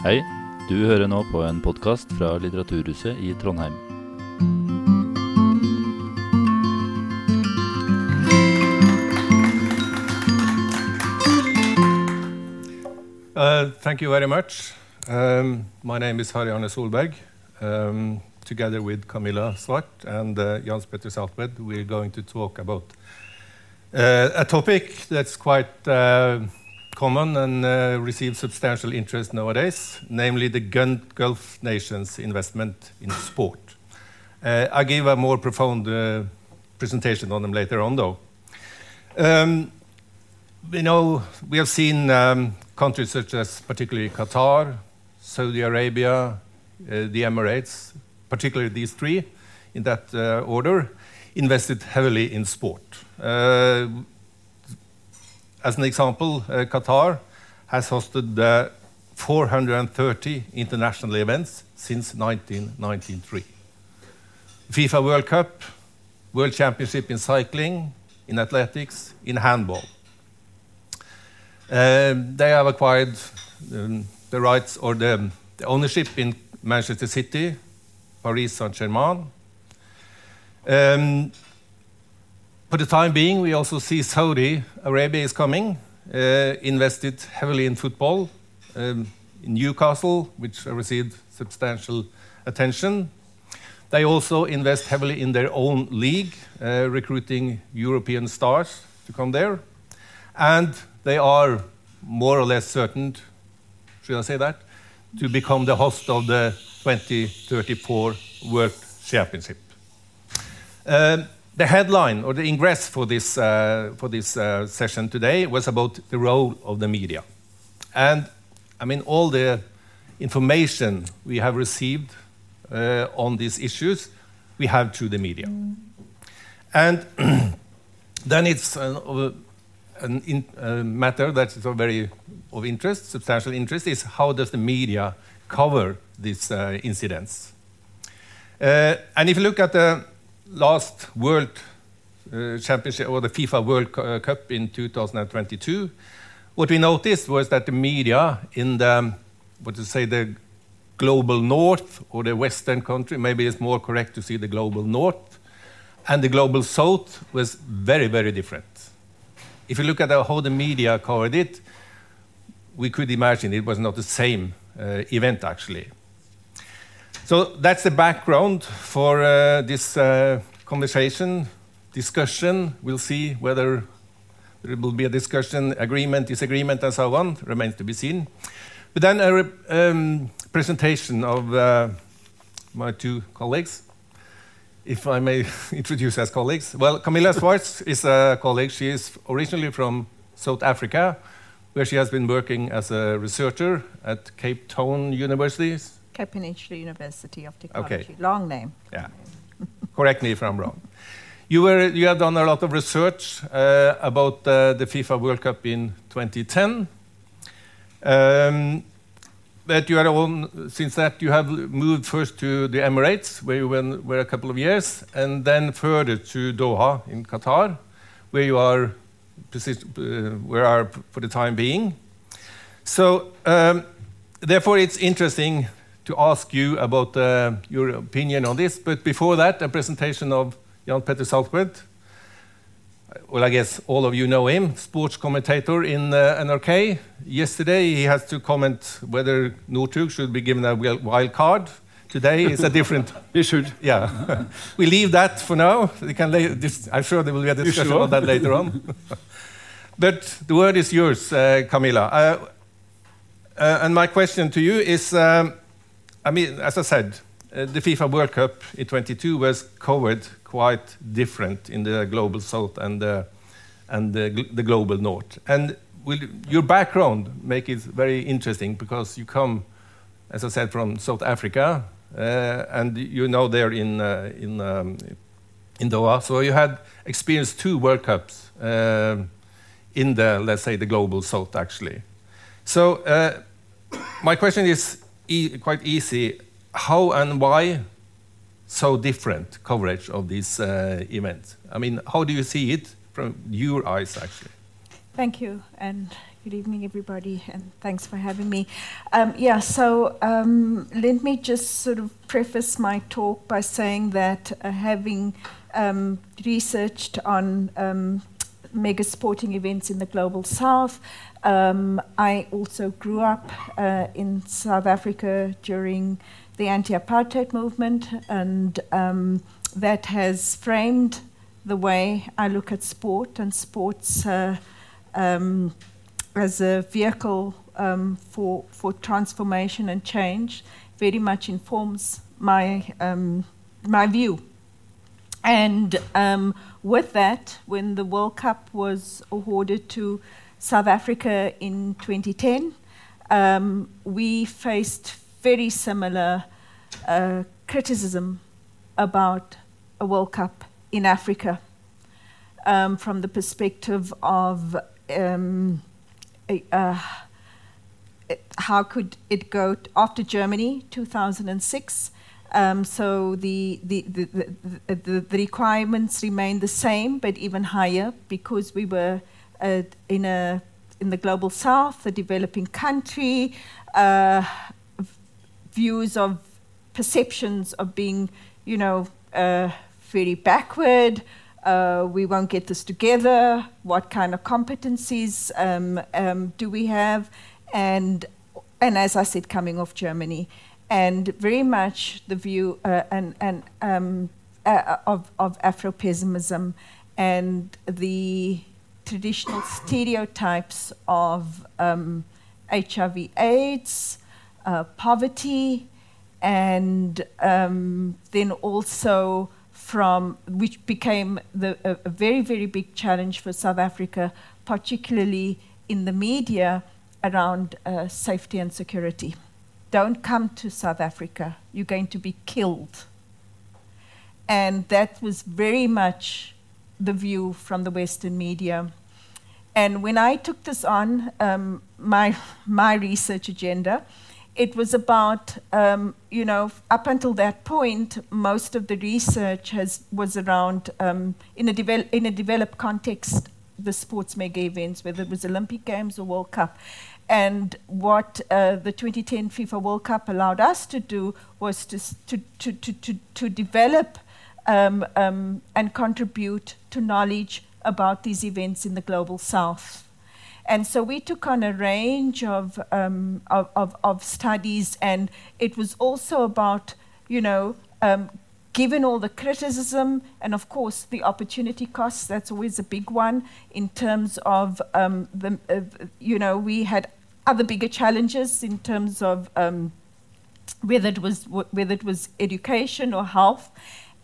Hei, du hører nå på en podkast fra Litteraturhuset i Trondheim. Uh, thank you very much. Um, my name is Harry Arne Solberg. Um, together with Kamilla Swart and uh, Jans Petter Saltvedt, we're going to talk about uh, a topic that's quite uh, common and uh, receives substantial interest nowadays, namely the Gulf nations' investment in sport. Uh, I'll give a more profound uh, presentation on them later on, though. Um, we know we have seen um, countries such as particularly Qatar, Saudi Arabia, the Emirates, particularly these three in that order, invested heavily in sport. Uh, as an example, uh, Qatar has hosted uh, 430 international events since 1993. FIFA World Cup, World Championship in cycling, in athletics, in handball. Um, they have acquired um, the rights or the, ownership in Manchester City, Paris Saint Germain. Um, for the time being, we also see Saudi Arabia is coming, uh, invested heavily in football, um, in Newcastle, which received substantial attention. They also invest heavily in their own league, uh, recruiting European stars to come there. And they are more or less certain, should I say that, to become the host of the 2034 World Championship. Uh, the headline or the ingress for this, uh, for this uh, session today was about the role of the media. And I mean, all the information we have received uh, on these issues, we have through the media. Mm. And then it's an, an in, matter that is of very of interest, substantial interest, is how does the media cover these uh, incidents? Uh, and if you look at the last World uh, Championship or the FIFA World Cup in 2022, what we noticed was that the media in the, what to say, the global north or the western country, maybe it's more correct to see the global north, and the global south was very, very different. If you look at how the media covered it, we could imagine it was not the same uh, event actually. So that's the background for uh, this uh, conversation, discussion. We'll see whether there will be a discussion, agreement, disagreement, and so on. Remains to be seen. But then a um, presentation of uh, my two colleagues, if I may introduce as colleagues. Well, Kamilla Swart is a colleague. She is originally from South Africa, where she has been working as a researcher at Cape Town University. Cape Peninsula University of Technology. Okay. Long name. Yeah. Correct me if I'm wrong. You, were, you have done a lot of research uh, about uh, the FIFA World Cup in 2010. Um, but you are on, since that you have moved first to the Emirates, where you were a couple of years, and then further to Doha in Qatar, where you are, uh, where are for the time being. So, um, therefore, it's interesting to ask you about uh, your opinion on this. But before that, a presentation of Jan Petter Saltvedt. Well, I guess all of you know him, sports commentator in uh, NRK. Yesterday, he has to comment whether Northug should be given a wild card. Today is a different. he should. Yeah. we leave that for now. We can I'm sure there will be a discussion sure? on that later on. but the word is yours, uh, Kamilla. Uh, uh, and my question to you is um, I mean, as I said, uh, the FIFA World Cup in 22 was covered quite different in the global south and the, and the, the global north. And will, your background make it very interesting because you come, as I said, from South Africa, uh, and you know there in uh, in um, in Doha. So you had experienced two World Cups uh, in the let's say the global south actually. So uh, my question is e quite easy. How and why so different coverage of these uh, events? I mean, how do you see it from your eyes, actually? Thank you, and good evening, everybody, and thanks for having me. Um, yeah, so um, let me just sort of preface my talk by saying that uh, having um, researched on um, mega sporting events in the global south, um, I also grew up uh, in South Africa during the anti apartheid movement, and um, that has framed the way I look at sport and sports uh, um, as a vehicle um, for, for transformation and change very much informs my, um, my view. And um, with that, when the World Cup was awarded to South Africa in 2010, um, we faced very similar uh, criticism about a World Cup in Africa um, from the perspective of um, uh, how could it go after Germany 2006. Um, so the the, the, the, the, requirements remain the same, but even higher because we were uh, in a in the global south, a developing country, uh, views of perceptions of being, you know, uh, very backward. Uh, we won't get this together. What kind of competencies um, um, do we have? And and as I said, coming off Germany, and very much the view uh, and and um, uh, of of Afro pessimism and the traditional stereotypes of um, uh, poverty, and um, then also from which became the, a, a, very very big challenge for South Africa, particularly in the media around uh, safety and security. Don't come to South Africa; you're going to be killed. And that was very much the view from the Western media. And when I took this on, um, my my research agenda, it was about, um, you know, up until that point, most of the research has, was around, um, in, a devel- in a developed context, the sports mega events, whether it was Olympic Games or World Cup. And what uh, the 2010 FIFA World Cup allowed us to do was to, to, to, to, to, to develop um, um, and contribute to knowledge about these events in the global south. And so we took on a range of, um, of, of, of, studies, and it was also about, you know, um, given all the criticism and, of course, the opportunity costs, that's always a big one in terms of, um, the, uh, you know, we had other bigger challenges in terms of um, whether, it was, whether it was education or health.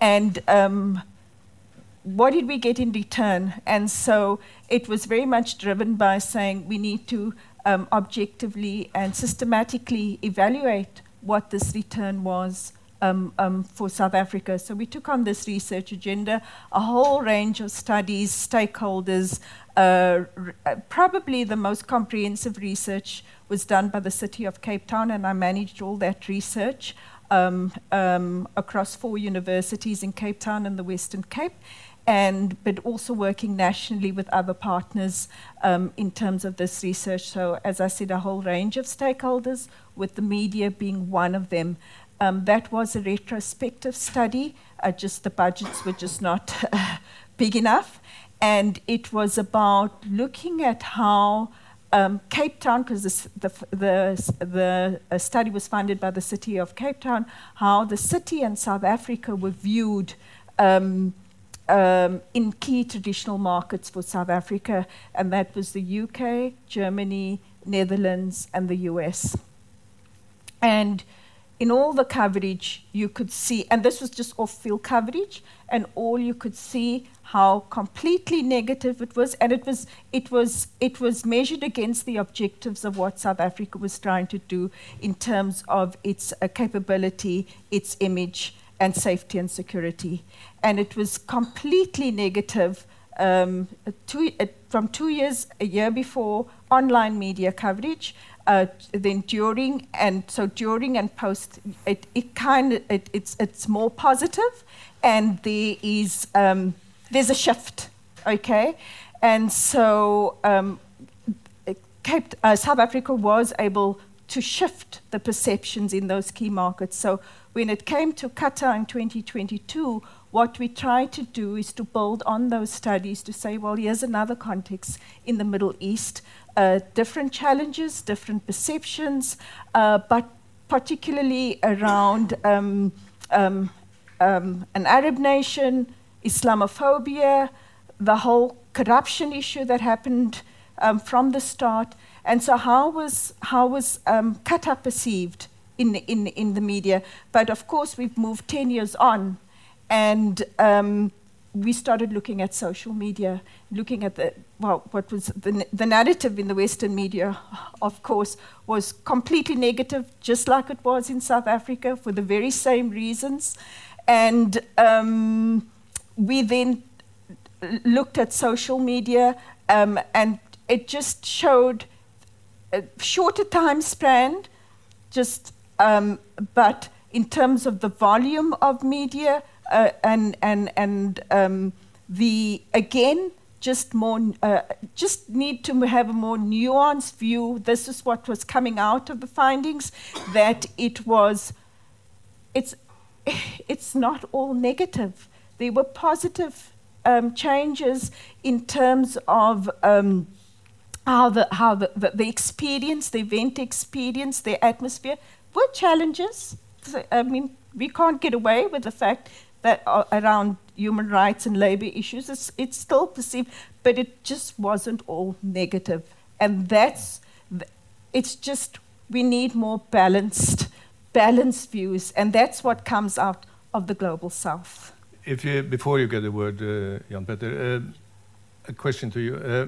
And um, what did we get in return? And so it was very much driven by saying we need to um, objectively and systematically evaluate what this return was um, um, for South Africa. So we took on this research agenda, a whole range of studies, stakeholders. Uh, r- uh, probably the most comprehensive research was done by the city of Cape Town, and I managed all that research um, um, across four universities in Cape Town and the Western Cape and but also working nationally with other partners um, in terms of this research. So, as I said, a whole range of stakeholders, with the media being one of them. Um, that was a retrospective study. Uh, just the budgets were just not big enough, and it was about looking at how. Um, Cape Town, because the, the, the uh, study was funded by the city of Cape Town, how the city and South Africa were viewed um, um, in key traditional markets for South Africa, and that was the UK, Germany, Netherlands, and the US. And in all the coverage, you could see, and this was just off field coverage, and all you could see how completely negative it was, and it was, it was, it was measured against the objectives of what South Africa was trying to do in terms of its uh, capability, its image, and safety and security. And it was completely negative um, two, uh, from two years, a year before, online media coverage. Uh, then during and so during and post, it, it kind of it, it's it's more positive, and there is um, there's a shift, okay, And so um, Cape, uh, South Africa was able to shift the perceptions in those key markets. So when it came to Qatar in 2022, what we try to do is to build on those studies to say, well, here's another context in the Middle East, uh, different challenges, different perceptions, uh, but particularly around um, um, um, an Arab nation, Islamophobia, the whole corruption issue that happened um, from the start. And so, how was, how was um, Qatar perceived in, in, in the media? But of course, we've moved 10 years on, and um, we started looking at social media, looking at the, well, what was the, the narrative in the Western media, of course, was completely negative, just like it was in South Africa, for the very same reasons. And um, we then looked at social media, um, and it just showed a shorter time span, just, um, but in terms of the volume of media uh, and and and um, the again just more uh, just need to have a more nuanced view. This is what was coming out of the findings that it was. It's it's not all negative. There were positive um, changes in terms of um, how the how the, the, the, experience, the event experience, the atmosphere were challenges. I mean, we can't get away with the fact that uh, around human rights and labor issues, it's, it's still perceived, but it just wasn't all negative. And that's, it's just, we need more balanced, balanced views, and that's what comes out of the global south. If you, before you get the word, uh, Jan Petter, uh, a question to you. Uh,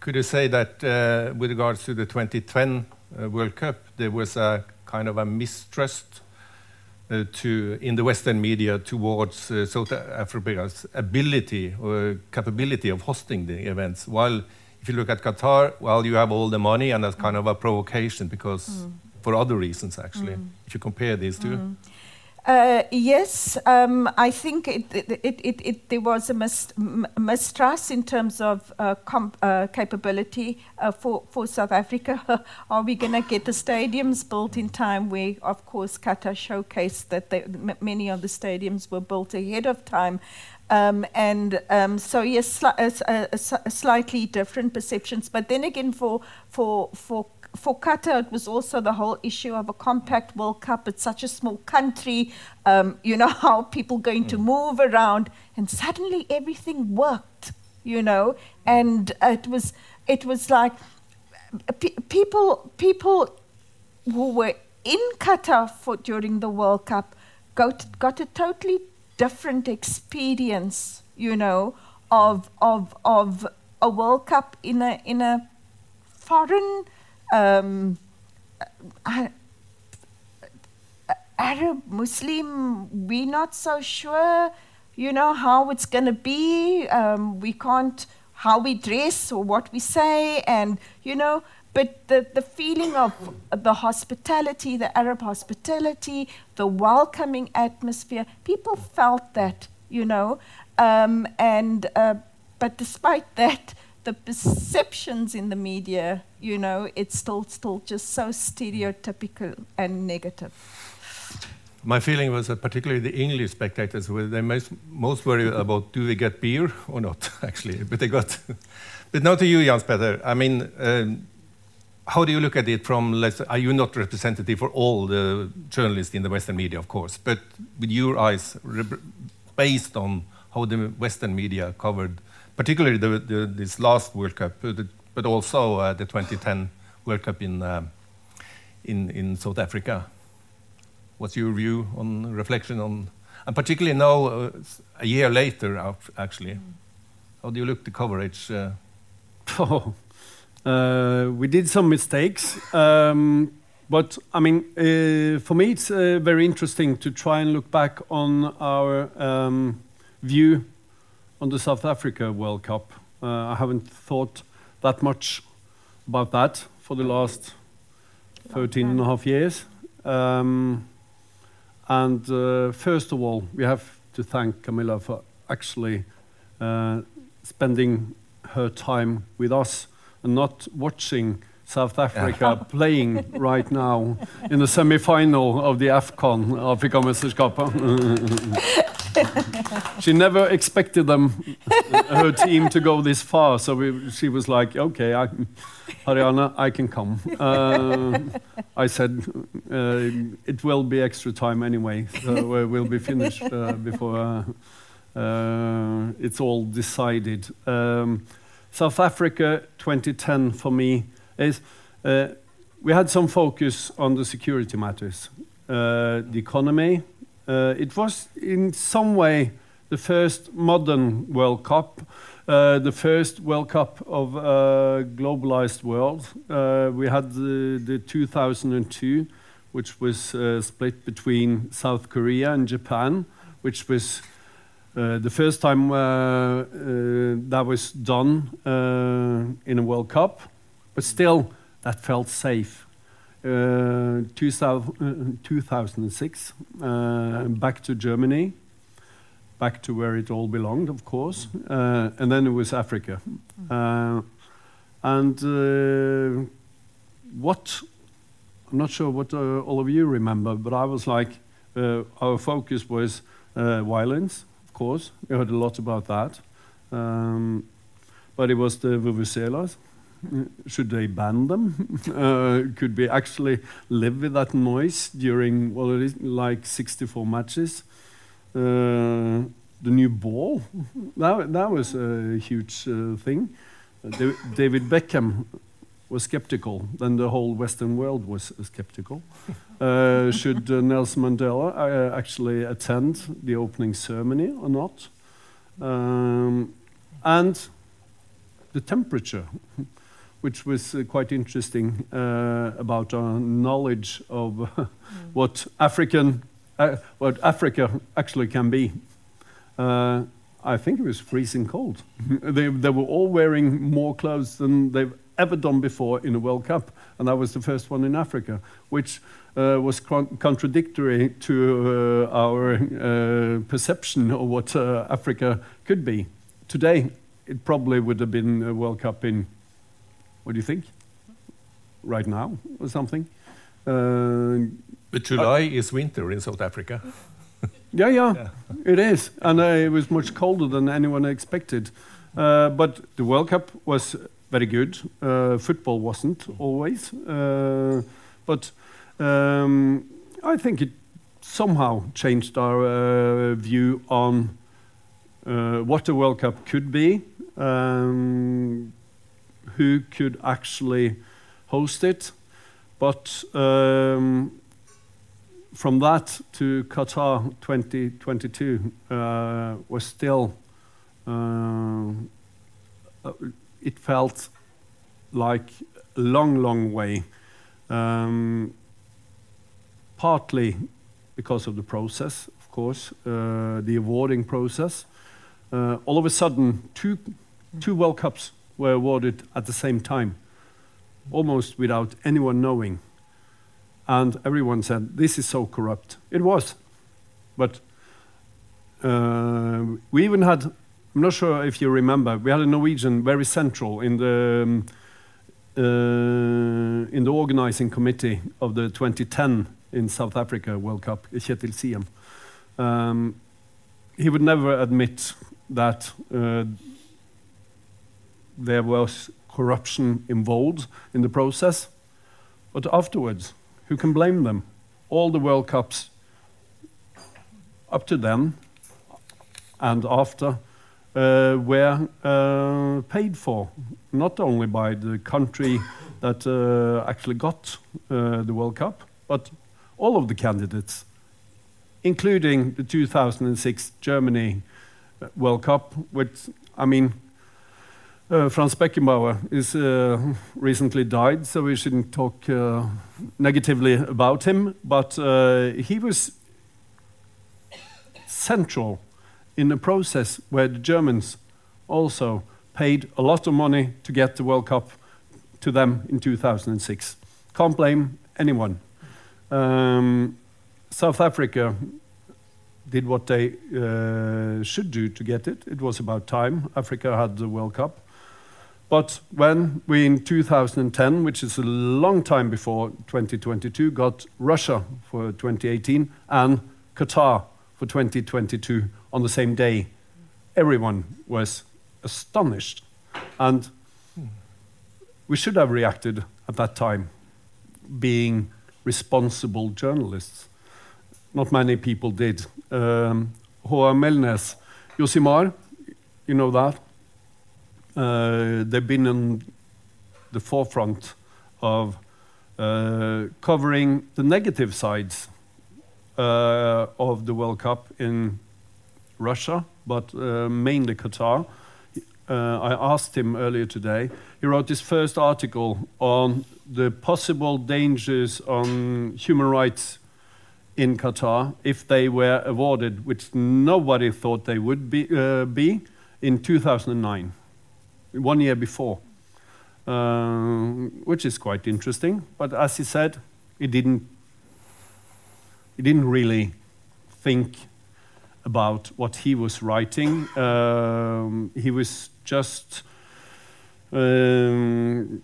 could you say that uh, with regards to the 2010 uh, World Cup, there was a kind of a mistrust to, in the Western media towards uh, South Africa's ability or capability of hosting the events. While if you look at Qatar, well, you have all the money, and that's kind of a provocation because mm. for other reasons, actually, mm. if you compare these two. Mm. Uh, yes, um, I think it, it, it, it, there was a mis- mistrust in terms of uh, com- uh, capability uh, for, for South Africa. Are we going to get the stadiums built in time? Where, of course, Qatar showcased that they, m- many of the stadiums were built ahead of time. Um, and um, so yes, sli- a, a slightly different perceptions. But then again, for for for for Qatar, it was also the whole issue of a compact World Cup. It's such a small country. Um, you know how people going mm. to move around, and suddenly everything worked. You know, and it was it was like pe- people people who were in Qatar for during the World Cup got got a totally different experience. You know, of of of a World Cup in a in a foreign um, Arab, Muslim, we're not so sure, you know, how it's going to be. Um, we can't, how we dress or what we say, and, you know, but the, the feeling of the hospitality, the Arab hospitality, the welcoming atmosphere, people felt that, you know, um, and, uh, but despite that, the perceptions in the media, you know, it's still still just so stereotypical and negative. My feeling was that particularly the English spectators were they most, most worried about do we get beer or not, actually. But they got. but now to you, Jans Petter. I mean, um, how do you look at it from? Let's, are you not representative for all the journalists in the Western media, of course, but with your eyes, based on how the Western media covered particularly the, the, this last World Cup, uh, but also uh, the 2010 World Cup in, uh, in, in South Africa. What's your view on reflection on, and particularly now, uh, a year later, actually, how do you look the coverage? Uh? Oh, uh, we did some mistakes, um, but I mean, for me, it's very interesting to try and look back on our um, view on the South Africa World Cup. Uh, I haven't thought that much about that for the last 13 and a half years. Um, and uh, first of all, we have to thank Kamilla for actually uh, spending her time with us and not watching South Africa playing right now in the semi-final of the AFCON, Afrikamesterskapet. she never expected them, her team, to go this far. So we, she was like, "Okay, I, Ariana, I can come." Uh, I said, uh, "It will be extra time anyway, so we'll be finished uh, before uh, uh, it's all decided." Um, South Africa 2010 for me is uh, we had some focus on the security matters, uh, the economy. Uh, it was in some way the first modern World Cup, uh, the first World Cup of a globalized world. Uh, we had the, the 2002, which was split between South Korea and Japan, which was the first time that was done in a World Cup, but still that felt safe. 2000, 2006, back to Germany, back to where it all belonged, of course, and then it was Africa. and what I'm not sure what uh, all of you remember, but I was like, uh, our focus was uh, violence, of course. We heard a lot about that. Um, but it was the vuvuzelas. Should they ban them? uh, could we actually live with that noise during what it is like 64 matches? Uh, the new ball, that, that was a huge uh, thing. Uh, David Beckham was skeptical, then the whole Western world was skeptical. Uh, should uh, Nelson Mandela actually attend the opening ceremony or not? Um, and the temperature, which was uh, quite interesting uh, about our knowledge of mm. what African, uh, what Africa actually can be. I think it was freezing cold. they, they were all wearing more clothes than they've ever done before in a World Cup, and that was the first one in Africa, which uh, was con contradictory to uh, our uh, perception of what uh, Africa could be. Today, it probably would have been a World Cup in, what do you think? Right now, or something? Uh, but July is winter in South Africa. yeah, yeah, yeah, it is. And uh, it was much colder than anyone expected. but the World Cup was very good. Uh, football wasn't always, uh, but um, I think it somehow changed our uh, view on uh, what the World Cup could be, um, who could actually host it, but um, from that to Qatar 2022 uh, was still uh, it felt like a long, long way. Um, partly because of the process, of course, uh, the awarding process. Uh, all of a sudden, two, two World Cups were awarded at the same time, almost without anyone knowing. And everyone said, This is so corrupt. It was. But uh, we even had I'm not sure if you remember, we had a Norwegian very central in the um, uh, in the organizing committee of the 2010 in South Africa World Cup, Kjetil Siem. Um, he would never admit that uh, there was corruption involved in the process, but afterwards, who can blame them? All the World Cups up to then and after uh, were uh, paid for, not only by the country that uh, actually got the World Cup, but all of the candidates, including the 2006 Germany World Cup, which, I mean, uh, Franz Beckenbauer is uh, recently died, so we shouldn't talk uh, negatively about him. But he was central in a process where the Germans also paid a lot of money to get the World Cup to them in 2006. Can't blame anyone. Um, South Africa did what they uh, should do to get it. It was about time. Africa had the World Cup. But when we in 2010, which is a long time before 2022, got Russia for 2018 and Qatar for 2022 on the same day, everyone was astonished. And we should have reacted at that time, being responsible journalists. Not many people did. Um, H.A. Melnæs, Josimar, you know that? Uh, they've been in the forefront of uh, covering the negative sides uh, of the World Cup in Russia, but mainly Qatar. I asked him earlier today. He wrote his first article on the possible dangers on human rights in Qatar if they were awarded, which nobody thought they would be, uh, be in 2009, one year before, uh, which is quite interesting. But as he said, he didn't, he didn't really think about what he was writing. Um, he was just um,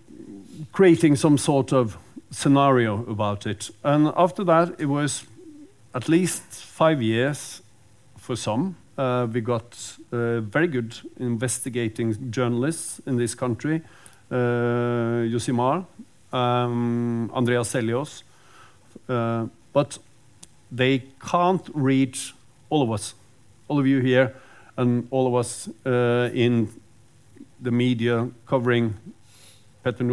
creating some sort of scenario about it. And after that, it was at least five years for some. Uh, we got uh, very good investigating journalists in this country. Uh, Josimar, um, Andreas Selliaas. Uh, but they can't reach all of us, all of you here, and all of us uh, in the media covering Petter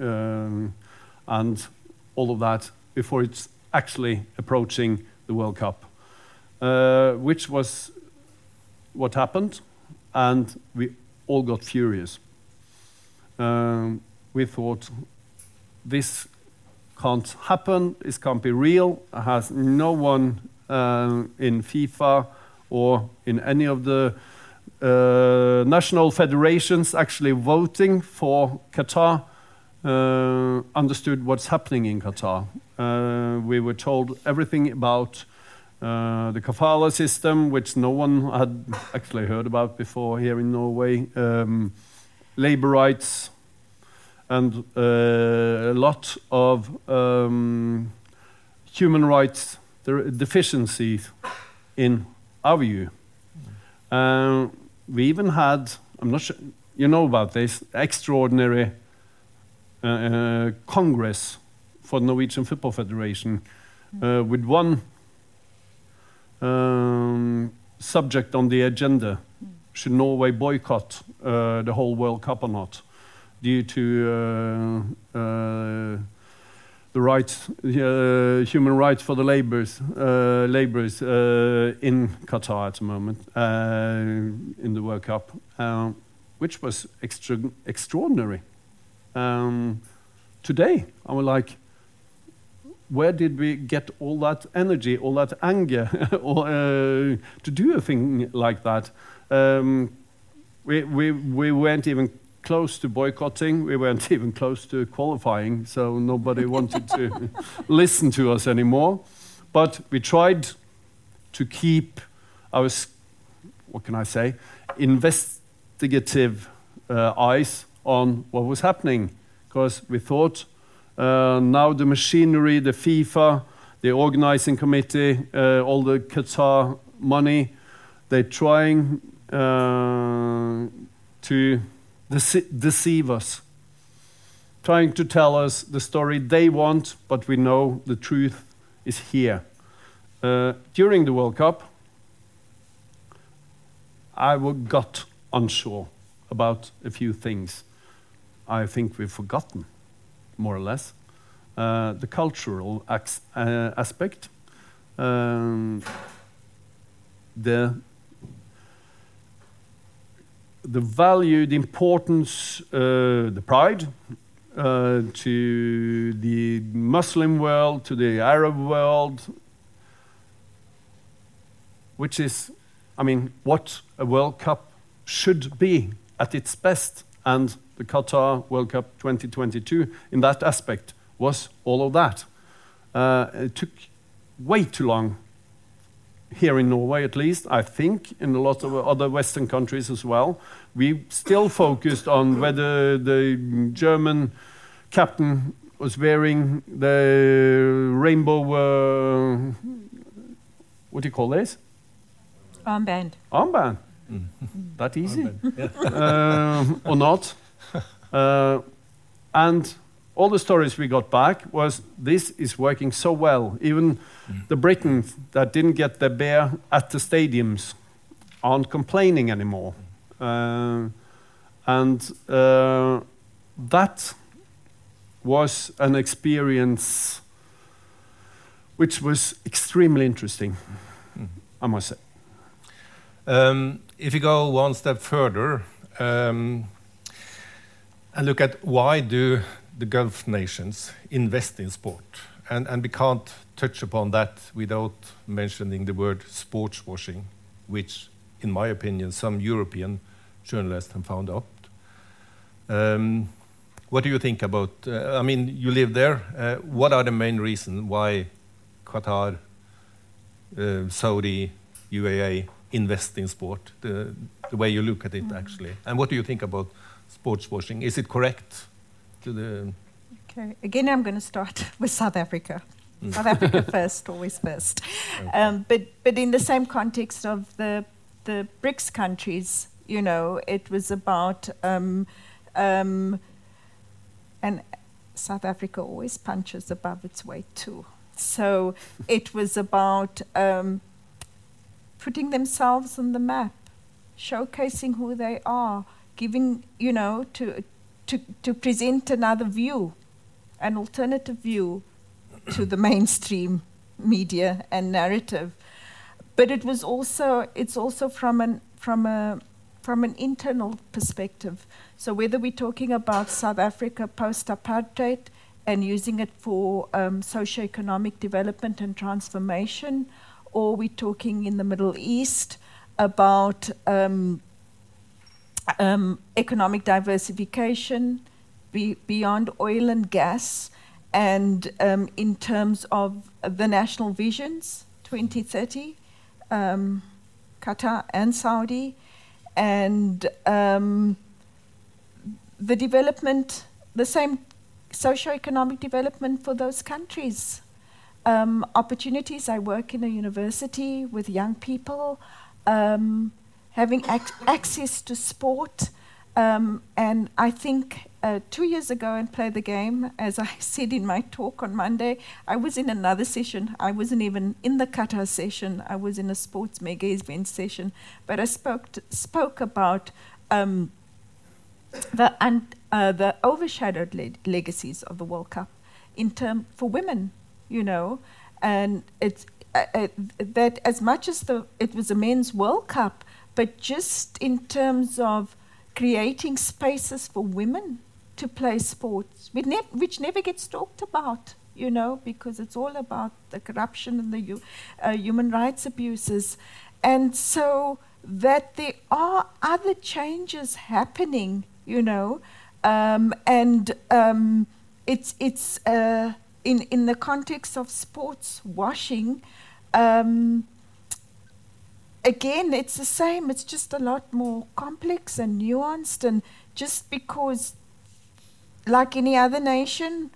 um, and all of that before it's actually approaching the World Cup, uh, which was what happened, and we all got furious. Um, we thought this can't happen, this can't be real, has no one uh, in FIFA or in any of the uh, national federations actually voting for Qatar uh, understood what's happening in Qatar. Uh, we were told everything about the kafala system, which no one had actually heard about before here in Norway, um, labor rights, and uh, a lot of um, human rights deficiencies in our view. Uh, we even had, I'm not sure, you know about this, extraordinary uh, uh, Congress for the Norwegian Football Federation uh, with one um, subject on the agenda. Should Norway boycott uh, the whole World Cup or not? Due to uh, uh, the rights, uh, human rights for the laborers, uh, laborers uh, in Qatar at the moment in the World Cup, which was extra extraordinary. Um, today, I was like, where did we get all that energy, all that anger, or, uh, to do a thing like that? Um, we, we, we weren't even close to boycotting. We weren't even close to qualifying, so nobody wanted to listen to us anymore. But we tried to keep our, what can I say, investigative uh, eyes on what was happening, because we thought now the machinery, the FIFA, the organizing committee, uh, all the Qatar money, they're trying uh, to dece deceive us, trying to tell us the story they want, but we know the truth is here. Uh, during the World Cup, I got unsure about a few things. I think we've forgotten, more or less. Uh, the cultural uh, aspect, um, the the value, the importance, uh, the pride uh, to the Muslim world, to the Arab world, which is, I mean, what a World Cup should be at its best. And the Qatar World Cup 2022, in that aspect, was all of that. Uh, it took way too long here in Norway at least, I think in a lot of other Western countries as well, we still focused on whether the German captain was wearing the rainbow, uh, what do you call this? Armband. Armband. That easy? Um, or not. Uh, and all the stories we got back was this is working so well. Even the Britons that didn't get their beer at the stadiums aren't complaining anymore. Uh, and uh, that was an experience which was extremely interesting, I must say. Um, if you go one step further um, and look at why do the Gulf nations invest in sport, and, we can't touch upon that without mentioning the word sports washing, which, in my opinion, some European journalists have found out. Um, what do you think about? Uh, I mean, you live there. Uh, what are the main reasons why Qatar, uh, Saudi, UAE invest in sport? The, the way you look at it, actually, and what do you think about sports washing? Is it correct? To the Okay. Again, I'm going to start with South Africa. South Africa first, always first. Um, but but in the same context of the the BRICS countries, you know, it was about um, um, and South Africa always punches above its weight too. So it was about um, putting themselves on the map, showcasing who they are, giving you know to to to present another view, an alternative view to the mainstream media and narrative. But it was also it's also from an from a from an internal perspective. So whether we're talking about South Africa post-apartheid and using it for um, socio-economic development and transformation, or we're talking in the Middle East about um, um, economic diversification be, beyond oil and gas, and um, in terms of the national visions 2030, um, Qatar and Saudi, and um, the development, the same socio-economic development for those countries. Um, opportunities. I work in a university with young people, um, having ac- access to sport. Um, and I think uh, two years ago and play the game, as I said in my talk on Monday, I was in another session. I wasn't even in the Qatar session. I was in a sports mega event session. But I spoke spoke about um, the un, uh, the overshadowed le- legacies of the World Cup in term for women, you know, and it's uh, uh, that as much as the it was a men's World Cup, but just in terms of creating spaces for women to play sports, which, ne- which never gets talked about, you know, because it's all about the corruption and the hu- uh, human rights abuses. And so that there are other changes happening, you know, um, and um, it's, it's uh, in, in the context of sports washing. Um, again, it's the same. It's just a lot more complex and nuanced. And just because, like any other nation,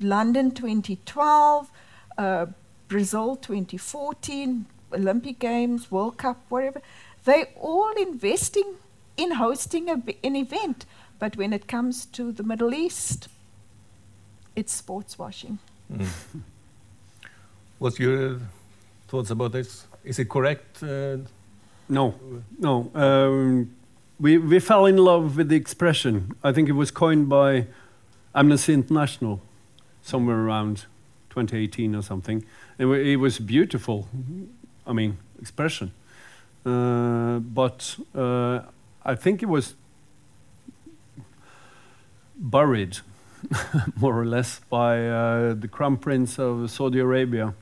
London 2012, uh, Brazil 2014, Olympic Games, World Cup, whatever, they're all investing in hosting an event. But when it comes to the Middle East, it's sports washing. Mm. What's your thoughts about this? Is it correct? Uh, No, no. Um, we, we fell in love with the expression. I think it was coined by Amnesty International somewhere around 2018 or something. It, it was beautiful, I mean, expression. Uh, but uh, I think it was buried, more or less, by uh, the Crown Prince of Saudi Arabia,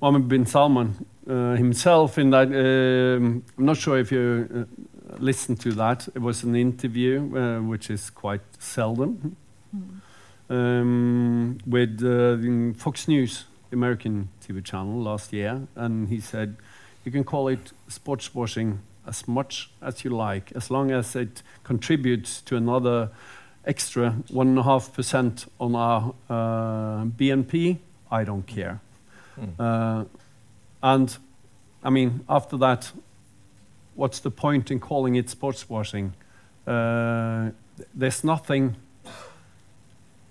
Mohammed bin Salman uh, himself. In that, um, I'm not sure if you uh, listened to that. It was an interview, uh, which is quite seldom, um, with uh, Fox News. the American TV channel last year, and he said, "You can call it sports washing as much as you like, as long as it contributes to another extra one and a half percent on our uh, BNP. I don't care." And I mean, after that, what's the point in calling it sports washing? Uh, there's nothing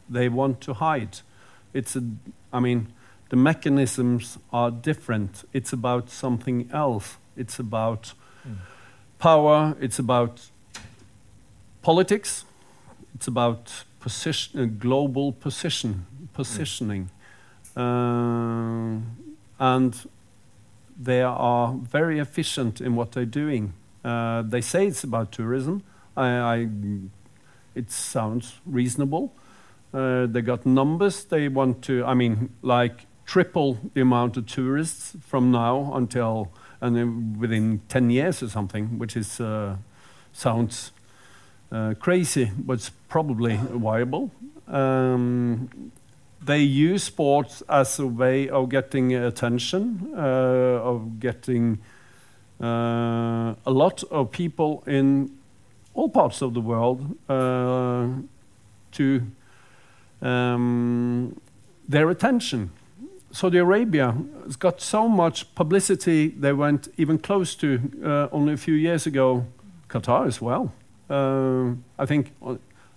they want to hide. It's a, I mean, the mechanisms are different. It's about something else. It's about power. It's about politics. It's about position, uh, global position, positioning, uh, and they are very efficient in what they're doing. Uh, they say it's about tourism. I, I, it sounds reasonable. Uh, they got numbers. They want to, I mean, like triple the amount of tourists from now until and then within 10 years or something, which is uh, sounds uh, crazy, but probably viable. Um, they use sports as a way of getting attention, uh, of getting uh, a lot of people in all parts of the world uh, to um, their attention. Saudi Arabia has got so much publicity, they went even close to only a few years ago, Qatar as well. I think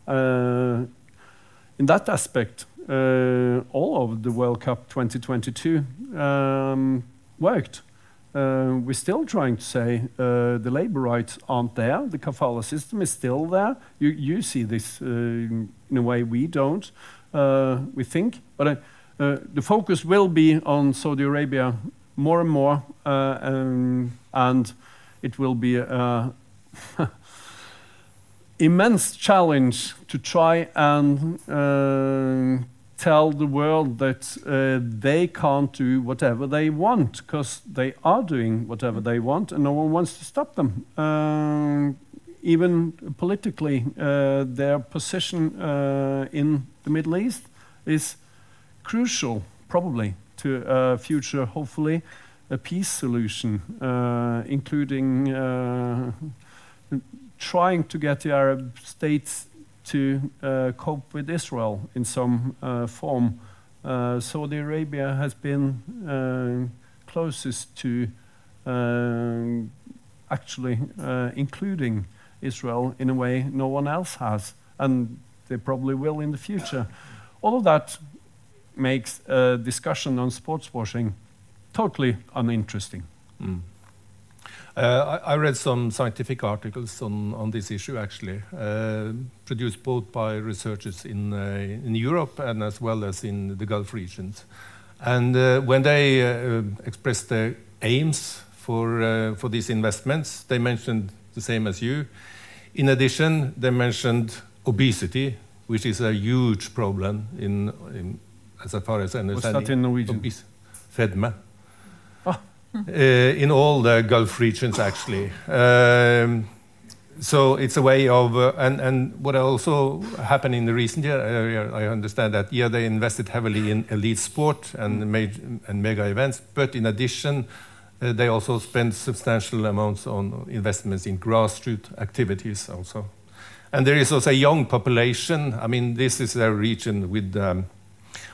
in that aspect, uh, all of the World Cup 2022 um, worked. Uh, we're still trying to say uh, the labor rights aren't there. The kafala system is still there. You, you see this uh, in a way we don't, uh, we think. But uh, uh, the focus will be on Saudi Arabia more and more, uh, um, and it will be immense challenge to try and uh, tell the world that uh, they can't do whatever they want because they are doing whatever they want and no one wants to stop them. Um, even politically, uh, their position uh, in the Middle East is crucial, probably, to a future, hopefully, a peace solution, uh, including uh, trying to get the Arab states to uh, cope with Israel in some uh, form. Uh, Saudi Arabia has been uh, closest to um, actually uh, including Israel in a way no one else has, and they probably will in the future. All of that makes a discussion on sports washing totally uninteresting. Mm. Uh, I, I read some scientific articles on, on this issue, actually, uh, produced both by researchers in, uh, in Europe and as well as in the Gulf regions. And uh, when they uh, expressed their aims for, uh, for these investments, they mentioned the same as you. In addition, they mentioned obesity, which is a huge problem in, in as far as I understand. What's that in Norwegian? Obese. Fedme. Uh, in all the Gulf regions, actually. Um, so it's a way of, uh, and, and what also happened in the recent year, I understand that, yeah, they invested heavily in elite sport and, major, and mega events, but in addition, uh, they also spend substantial amounts on investments in grassroots activities also. And there is also a young population. I mean, this is a region with um,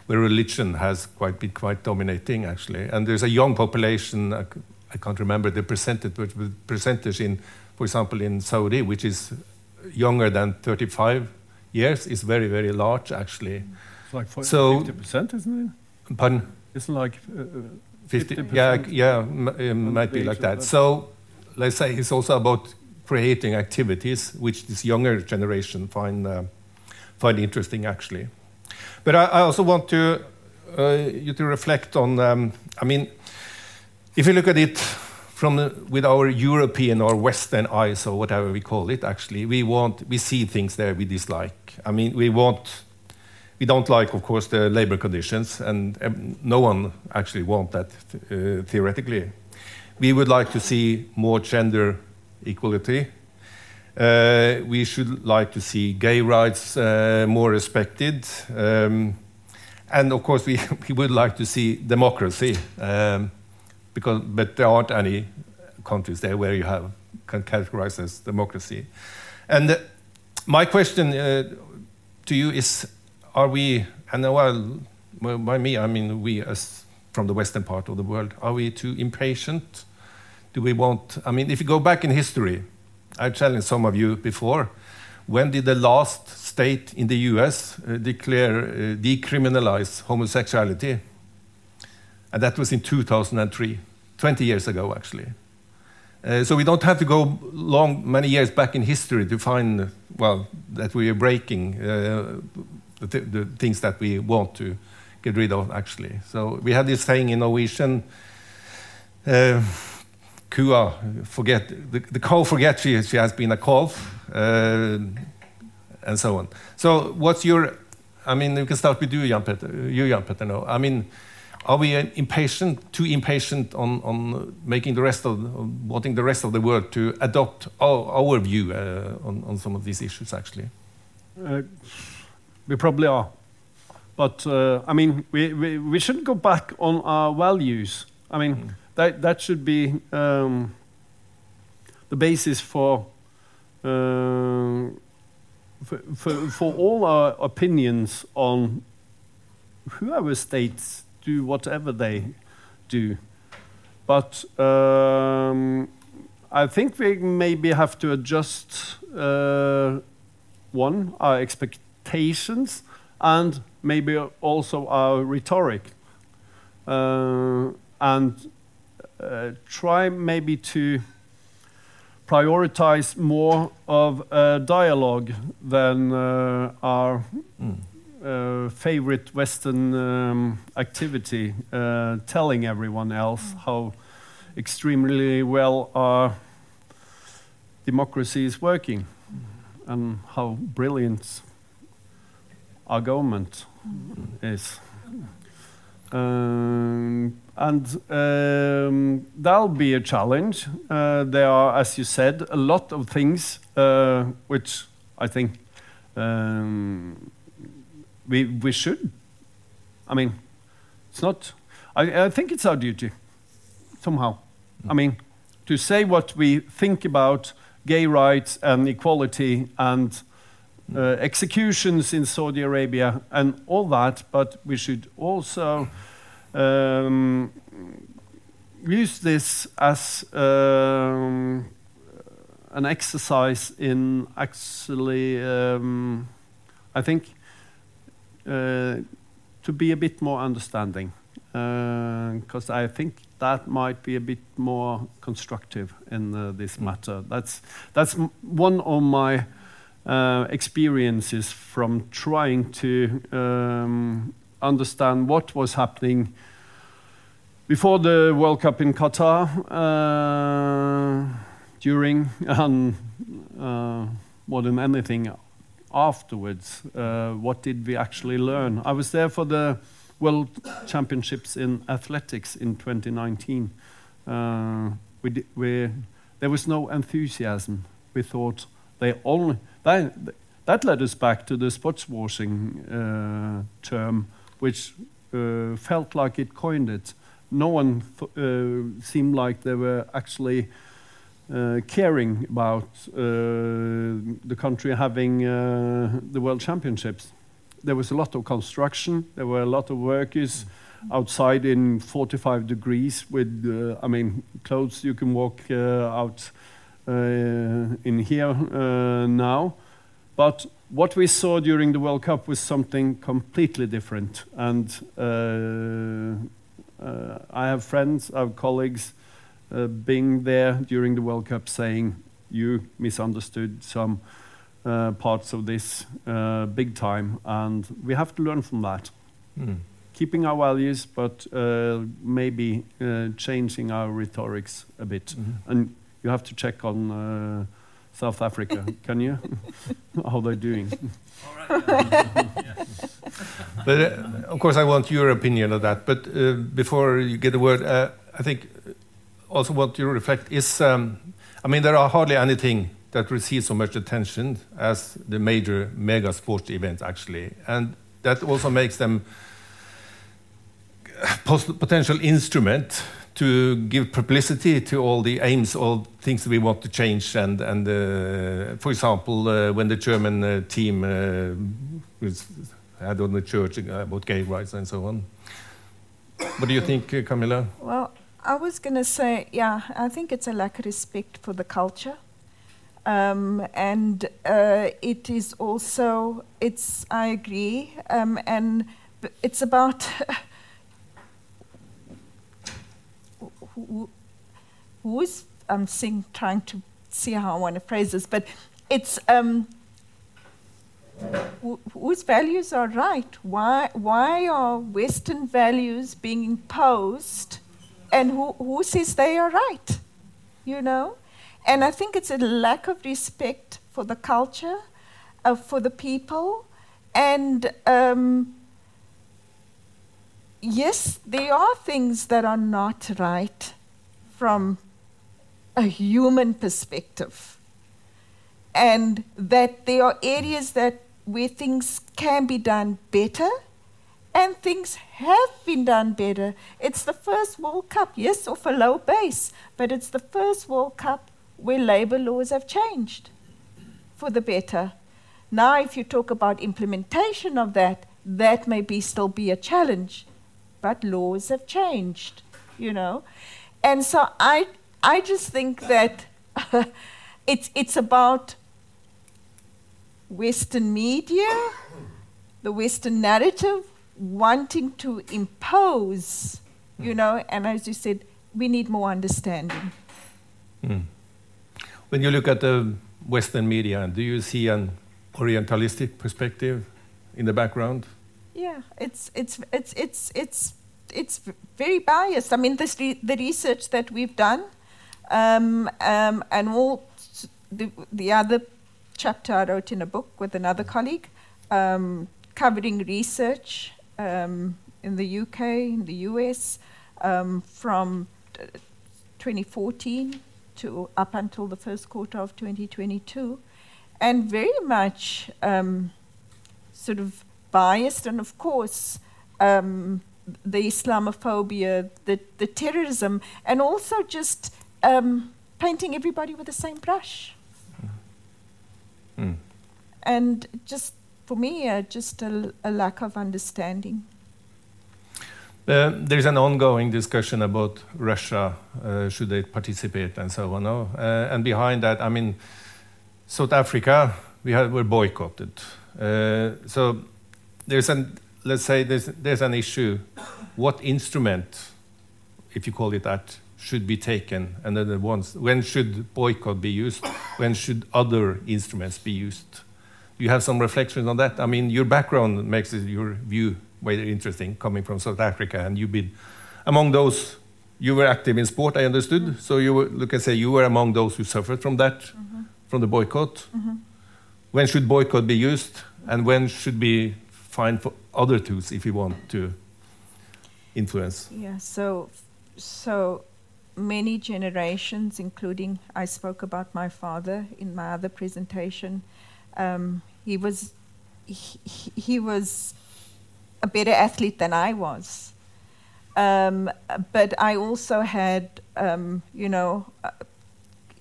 where religion has quite been quite dominating actually. And there's a young population. I, I can't remember the percentage, but the percentage in, for example, in Saudi, which is younger than 35 years, is very very large actually. It's like 40, So- 50%, isn't it? Pardon? It's like uh, uh, 50, 50%. yeah, yeah, it might be like that. that. So, let's say it's also about creating activities which this younger generation find uh, find interesting, actually. But I, I also want to uh, you to reflect on. Um, I mean, if you look at it from the, with our European or Western eyes or whatever we call it, actually, we want we see things there we dislike. I mean, we want we don't like, of course, the labor conditions, and um, no one actually wants that uh, theoretically. We would like to see more gender equality. Uh, we should like to see gay rights uh, more respected, um, and of course, we, we would like to see democracy, um, because, but there aren't any countries there where you have can categorize as democracy. And uh, my question uh, to you is: Are we, and well, well, by me I mean we as from the western part of the world, are we too impatient? Do we want? I mean, if you go back in history, I challenged some of you before. When did the last state in the US uh, declare, uh, decriminalize homosexuality? And that was in 2003, 20 years ago, actually. Uh, so we don't have to go long, many years back in history to find, well, that we are breaking uh, the, th the, things that we want to get rid of, actually. So we have this saying in Norwegian, uh, Kua forget the, the cow forget she, she has been a calf, uh, and so on. So what's your? I mean, we can start with you, Jan Petter. You, Jan Petter. No, I mean, are we impatient, too impatient on, on making the rest of, wanting the rest of the world to adopt our, our view uh, on, on some of these issues? Actually, uh, we probably are, but uh, I mean, we, we we shouldn't go back on our values. I mean. Mm that that should be um, the basis for, uh, for, for, for all our opinions on whoever states do whatever they do. But um, I think we maybe have to adjust uh, one our expectations and maybe also our rhetoric. Uh, and try maybe to prioritize more of a dialogue than uh, our mm. uh, favorite Western um, activity, uh, telling everyone else mm. how extremely well our democracy is working mm. and how brilliant our government mm. is. Um, and um, that'll be a challenge. Uh, there are, as you said, a lot of things uh, which I think um, we we should. I mean, it's not. I, I think it's our duty somehow. Mm. I mean, to say what we think about gay rights and equality and uh, executions in Saudi Arabia and all that, but we should also um, use this as um, an exercise in actually, um, I think, uh, to be a bit more understanding. Because uh, I think that might be a bit more constructive in uh, this matter. That's, that's one of my uh, experiences from trying to um, understand what was happening before the World Cup in Qatar, uh, during, and uh, more than anything afterwards. Uh, what did we actually learn? I was there for the World Championships in athletics in 2019. Uh, we, we, there was no enthusiasm. We thought they only that, that led us back to the sports washing uh, term which uh, felt like it coined it. No one uh, seemed like they were actually uh, caring about the country having the World Championships. There was a lot of construction. There were a lot of workers outside in 45 degrees with, uh, I mean, clothes you can walk uh, out uh, in here now. But what we saw during the World Cup was something completely different. And uh, uh, I have friends, I have colleagues uh, being there during the World Cup saying, you misunderstood some uh, parts of this uh, big time. And we have to learn from that. Mm. Keeping our values, but uh, maybe changing our rhetorics a bit. Mm -hmm. And you have to check on South Africa. Can you? How they're doing? but uh, of course, I want your opinion of that. But uh, before you get the word, uh, I think also what you reflect is, um, I mean, there are hardly anything that receives so much attention as the major mega sports events, actually, and that also makes them potential instrument to give publicity to all the aims, all things we want to change. And, and uh, for example, uh, when the German uh, team uh, had on the church about gay rights and so on. What do you think, uh, Kamilla? Well, I was going to say, yeah, I think it's a lack of respect for the culture. Um, and uh, it is also, it's, I agree, um, and it's about who, who's I'm seeing, trying to see how I want to phrase this, but it's um, whose values are right? Why, why are Western values being imposed, and who, who says they are right? You know, and I think it's a lack of respect for the culture, uh, for the people, and um, yes, there are things that are not right from a human perspective. And that there are areas that where things can be done better and things have been done better. It's the first World Cup, yes, off a low base, but it's the first World Cup where labor laws have changed for the better. Now, if you talk about implementation of that, that may be still be a challenge but laws have changed, you know. And so I, I just think that it's, it's about Western media, the Western narrative, wanting to impose, you know, and as you said, we need more understanding. Mm. When you look at the Western media, do you see an Orientalistic perspective in the background? Yeah, it's it's it's it's it's it's very biased. I mean, this re- the research that we've done, um, um, and all the the other chapter I wrote in a book with another colleague, um, covering research um, in the UK, in the US, um, from 2014 to up until the first quarter of 2022, and very much um, sort of biased, and of course, um, the Islamophobia, the, the terrorism, and also just um, painting everybody with the same brush. Mm. And just, for me, uh, just a, a, lack of understanding. Uh, there's an ongoing discussion about Russia, uh, should they participate and so on. No? Uh, and behind that, I mean, South Africa, we have, were boycotted. Uh, so there's an let's say there's, there's an issue, what instrument, if you call it that, should be taken, and then the ones, when should boycott be used, when should other instruments be used? Do you have some reflections on that. I mean, your background makes your view very interesting, coming from South Africa, and you've been among those. You were active in sport, I understood. Mm -hmm. So you were, look, I say, you were among those who suffered from that, mm -hmm. from the boycott. Mm -hmm. When should boycott be used, and when should be find for other tools if you want to influence? Yeah, so, so many generations, including I spoke about my father in my other presentation. Um, he was he, he, was a better athlete than I was. Um, but I also had, um, you know, uh,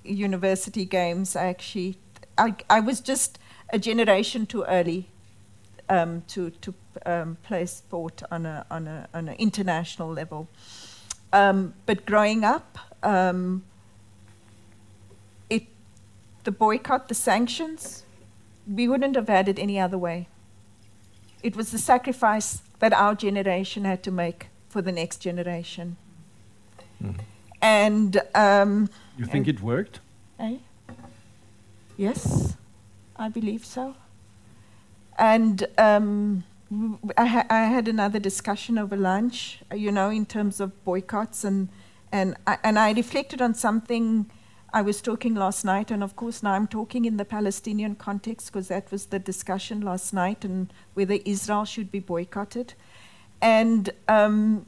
university games. I actually, I, I was just a generation too early um, to, to um, play sport on, a, on, a, on an international level. Um, but growing up, um, it, the boycott, the sanctions, we wouldn't have had it any other way. It was the sacrifice that our generation had to make for the next generation. Mm. And um, you think and, it worked? Eh? Yes, I believe so. And um, I, ha- I, had another discussion over lunch, uh, you know, in terms of boycotts, and and I, and I reflected on something I was talking last night, and of course now I'm talking in the Palestinian context because that was the discussion last night, and whether Israel should be boycotted, and um,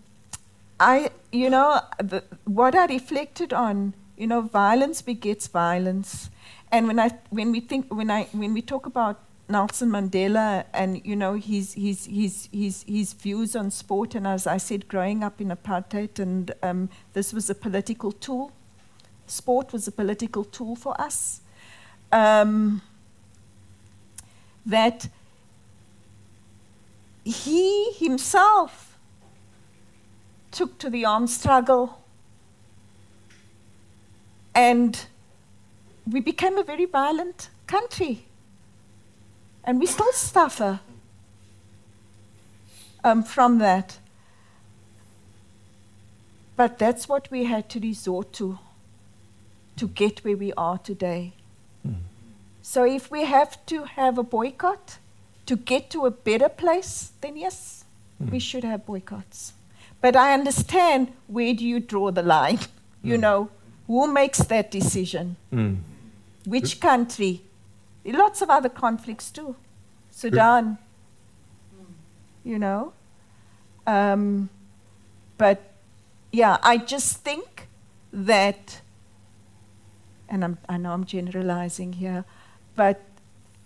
I, you know, the, what I reflected on, you know, violence begets violence, and when I when we think when I when we talk about Nelson Mandela and you know his his his his his views on sport. And as I said, growing up in apartheid, and um, this was a political tool. Sport was a political tool for us. Um, that he himself took to the armed struggle and we became a very violent country. And we still suffer um, from that. But that's what we had to resort to to get where we are today. Mm. So if we have to have a boycott to get to a better place, then yes, mm. we should have boycotts. But I understand where do you draw the line? Mm. You know, who makes that decision? Mm. Which country? Lots of other conflicts too. Sudan, you know. Um, but yeah, I just think that, and I'm, I know I'm generalizing here, but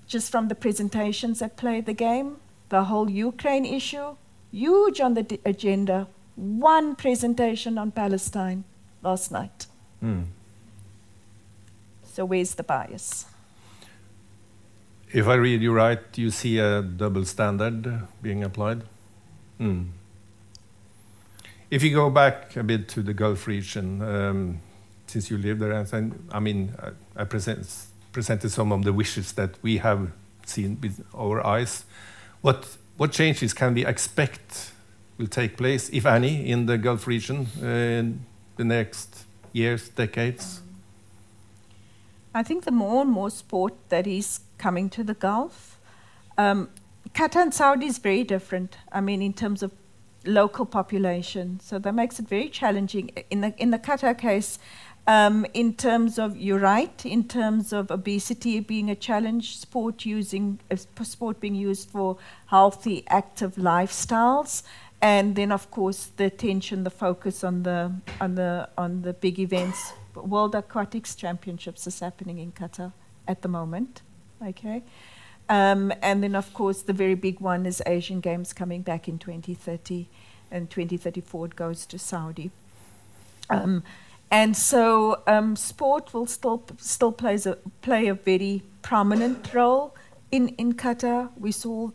just from the presentations that played the game, the whole Ukraine issue, huge on the d- agenda. One presentation on Palestine last night. Mm. So where's the bias? If I read you right, you see a double standard being applied? Mm. If you go back a bit to the Gulf region, um, since you live there, I mean, I, I present, presented some of the wishes that we have seen with our eyes. What, what changes can we expect will take place, if any, in the Gulf region uh, in the next years, decades? I think the more and more sport that is coming to the Gulf, um, Qatar and Saudi is very different. I mean, in terms of local population, so that makes it very challenging. In the in the Qatar case, um, in terms of you're right, in terms of obesity being a challenge, sport using uh, sport being used for healthy, active lifestyles, and then of course the attention, the focus on the on the on the big events. World Aquatics Championships is happening in Qatar at the moment. Okay, um, and then of course the very big one is Asian Games coming back in 2030, and 2034 it goes to Saudi. Um, and so um, sport will still still plays a, play a very prominent role in, in Qatar, we saw,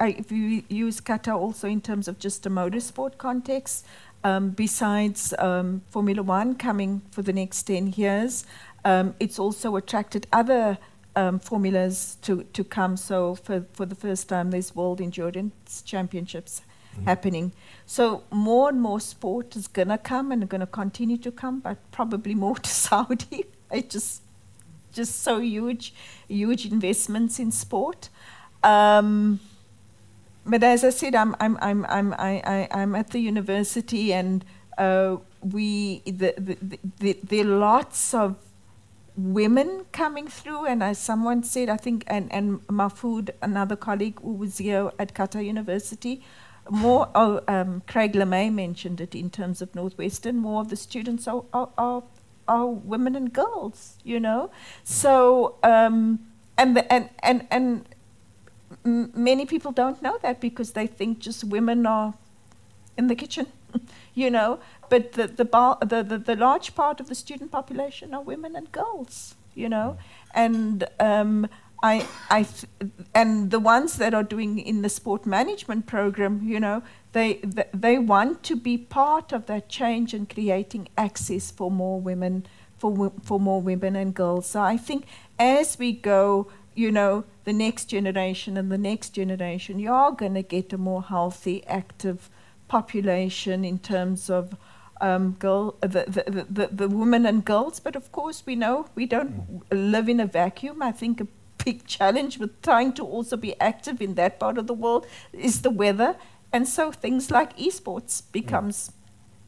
if you use Qatar also in terms of just a motorsport context, um, besides um, Formula One coming for the next 10 years, um, it's also attracted other um, formulas to, to come. So, for, for the first time, there's World Endurance Championships mm-hmm. happening. So, more and more sport is going to come and going to continue to come, but probably more to Saudi. It's just just so huge, huge investments in sport. Um, but as I said, I'm I'm I'm I'm I, I, I'm at the university, and uh, we the, the, the, there are lots of women coming through, and as someone said, I think, and and Mahfoud, another colleague who was here at Qatar University, more. Oh, um, Craig LaMay mentioned it in terms of Northwestern. More of the students are, are, are are women and girls, you know. So um, and the, and and and m- many people don't know that because they think just women are in the kitchen, you know. But the the, bar, the the the large part of the student population are women and girls, you know, and um, I, I, and the ones that are doing in the sport management program, you know, they, they want to be part of that change and creating access for more women, for, for more women and girls. So I think as we go, you know, the next generation and the next generation, you are going to get a more healthy, active population in terms of um, girl, the, the, the, the women and girls. But of course, we know we don't live in a vacuum. I think a big challenge with trying to also be active in that part of the world is the weather. And so things like esports becomes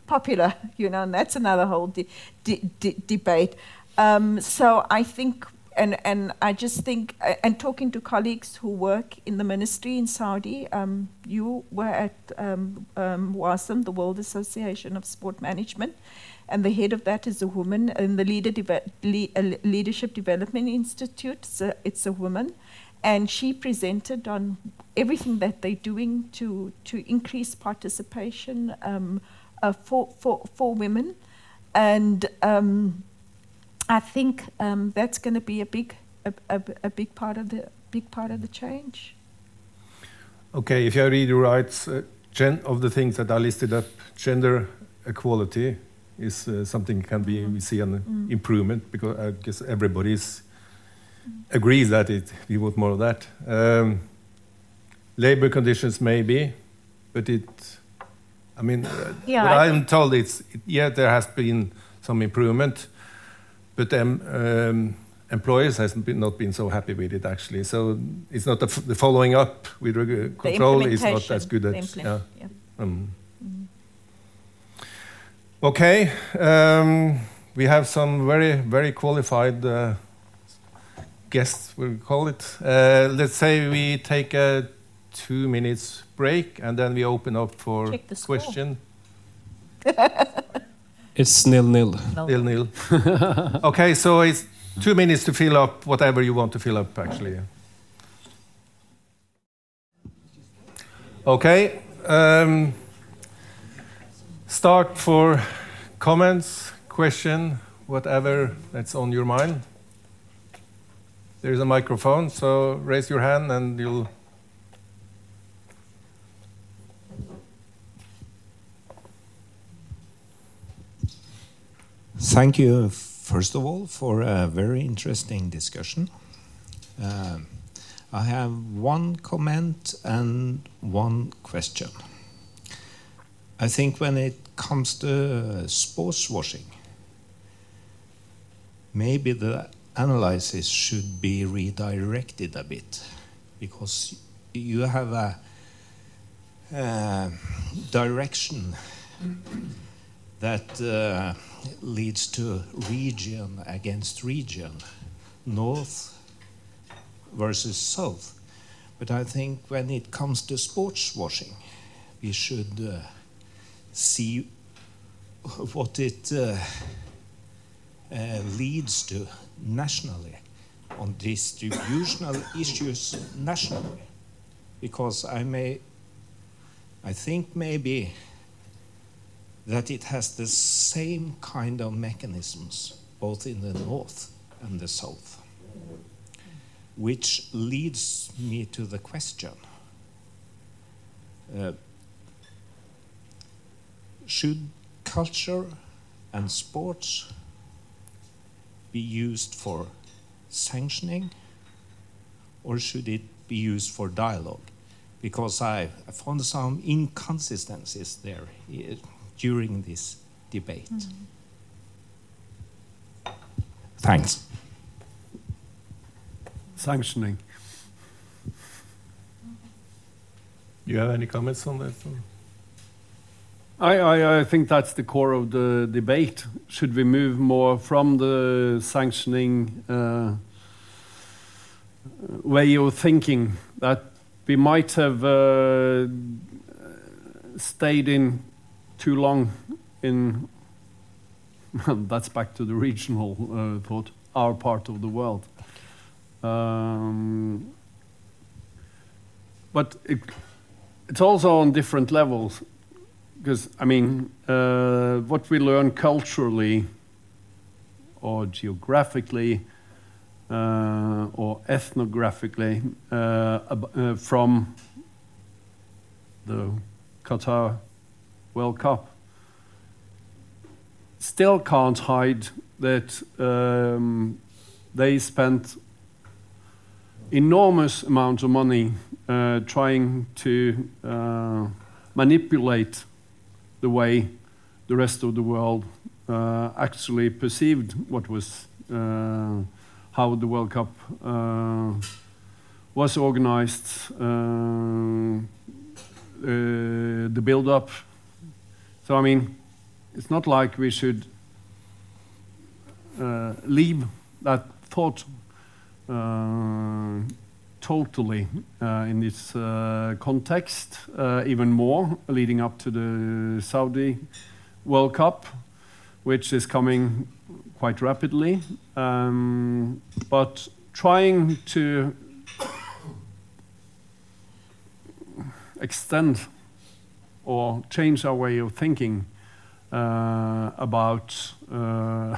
popular, you know, and that's another whole de- de- de- debate. Um, so I think, and, and I just think, and talking to colleagues who work in the ministry in Saudi, um, you were at um, um, WASM, the World Association of Sport Management, and the head of that is a woman. In the Leader Deve- Le- uh, Leadership Development Institute, it's a, it's a woman. and she presented on everything that they're doing to to increase participation um, uh, for for for women, and um, I think um, that's going to be a big a, a, a big part of the big part of the change. Okay, if I read you right, uh, gen of the things that are listed up, gender equality is uh, something can be we see an Mm. improvement because I guess everybody agrees that it we want more of that. Um, labor conditions maybe, but it. I mean, uh, Yeah, I I'm told it's it, yeah there has been some improvement, but um, um, employers has been, not been so happy with it actually. So it's not the, f- the following up with control is not as good as yeah. yeah. Um, Okay, um, we have some very, very qualified uh, guests, we'll call it. Uh, let's say we take a two minutes break and then we open up for question. It's nil nil. Nil nil. okay, so it's two minutes to fill up whatever you want to fill up, actually. Okay. Um, start for comments, question, whatever that's on your mind. There's a microphone, so raise your hand and you'll. Thank you, first of all, for a very interesting discussion. Um, I have one comment and one question. I think when it comes to sports washing, maybe the analysis should be redirected a bit because you have a uh, direction that uh, leads to region against region, north versus south. But I think when it comes to sports washing, we should uh, see what it uh, uh, leads to nationally on distributional issues nationally. Because I may, I think maybe that it has the same kind of mechanisms both in the north and the south. Which leads me to the question uh, Should culture and sports be used for sanctioning or should it be used for dialogue? Because I, found some inconsistencies there eh, during this debate. Thanks. Sanctioning. Do you have any comments on that? I, I, I think that's the core of the debate. Should we move more from the sanctioning uh, way of thinking that we might have uh, stayed in too long in, that's back to the regional uh, thought, our part of the world. Um, but it, it's also on different levels because I mean, uh, what we learn culturally or geographically uh, or ethnographically uh, uh, from the Qatar World Cup still can't hide that um, they spent enormous amounts of money uh, trying to uh, manipulate the way the rest of the world uh, actually perceived what was uh, how the World Cup uh, was organized, uh, uh, the build-up. I mean, it's not like we should uh, leave that thought uh, totally uh, in this context, even more leading up to the Saudi World Cup, which is coming quite rapidly. Um, but Trying to extend or change our way of thinking uh, about uh,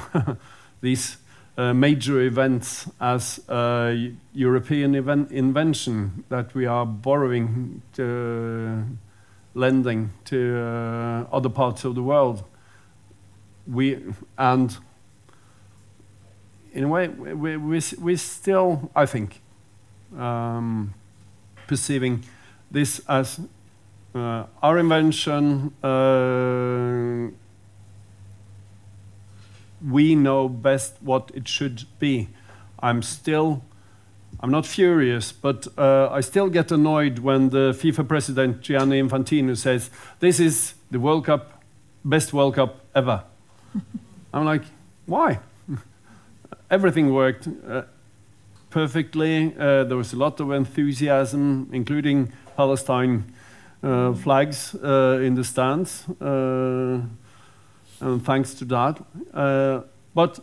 these uh, major events as a European event invention that we are borrowing, to, lending to other parts of the world. We and in a way we we, we still I think um, perceiving this as uh, our invention. Uh, we know best what it should be. I'm still, I'm not furious, but uh, I still get annoyed when the FIFA president Gianni Infantino says, "This is the World Cup, best World Cup ever." I'm like, why? Everything worked uh, perfectly. Uh, there was a lot of enthusiasm, including Palestine flags uh, in the stands. Uh, and thanks to that. Uh, but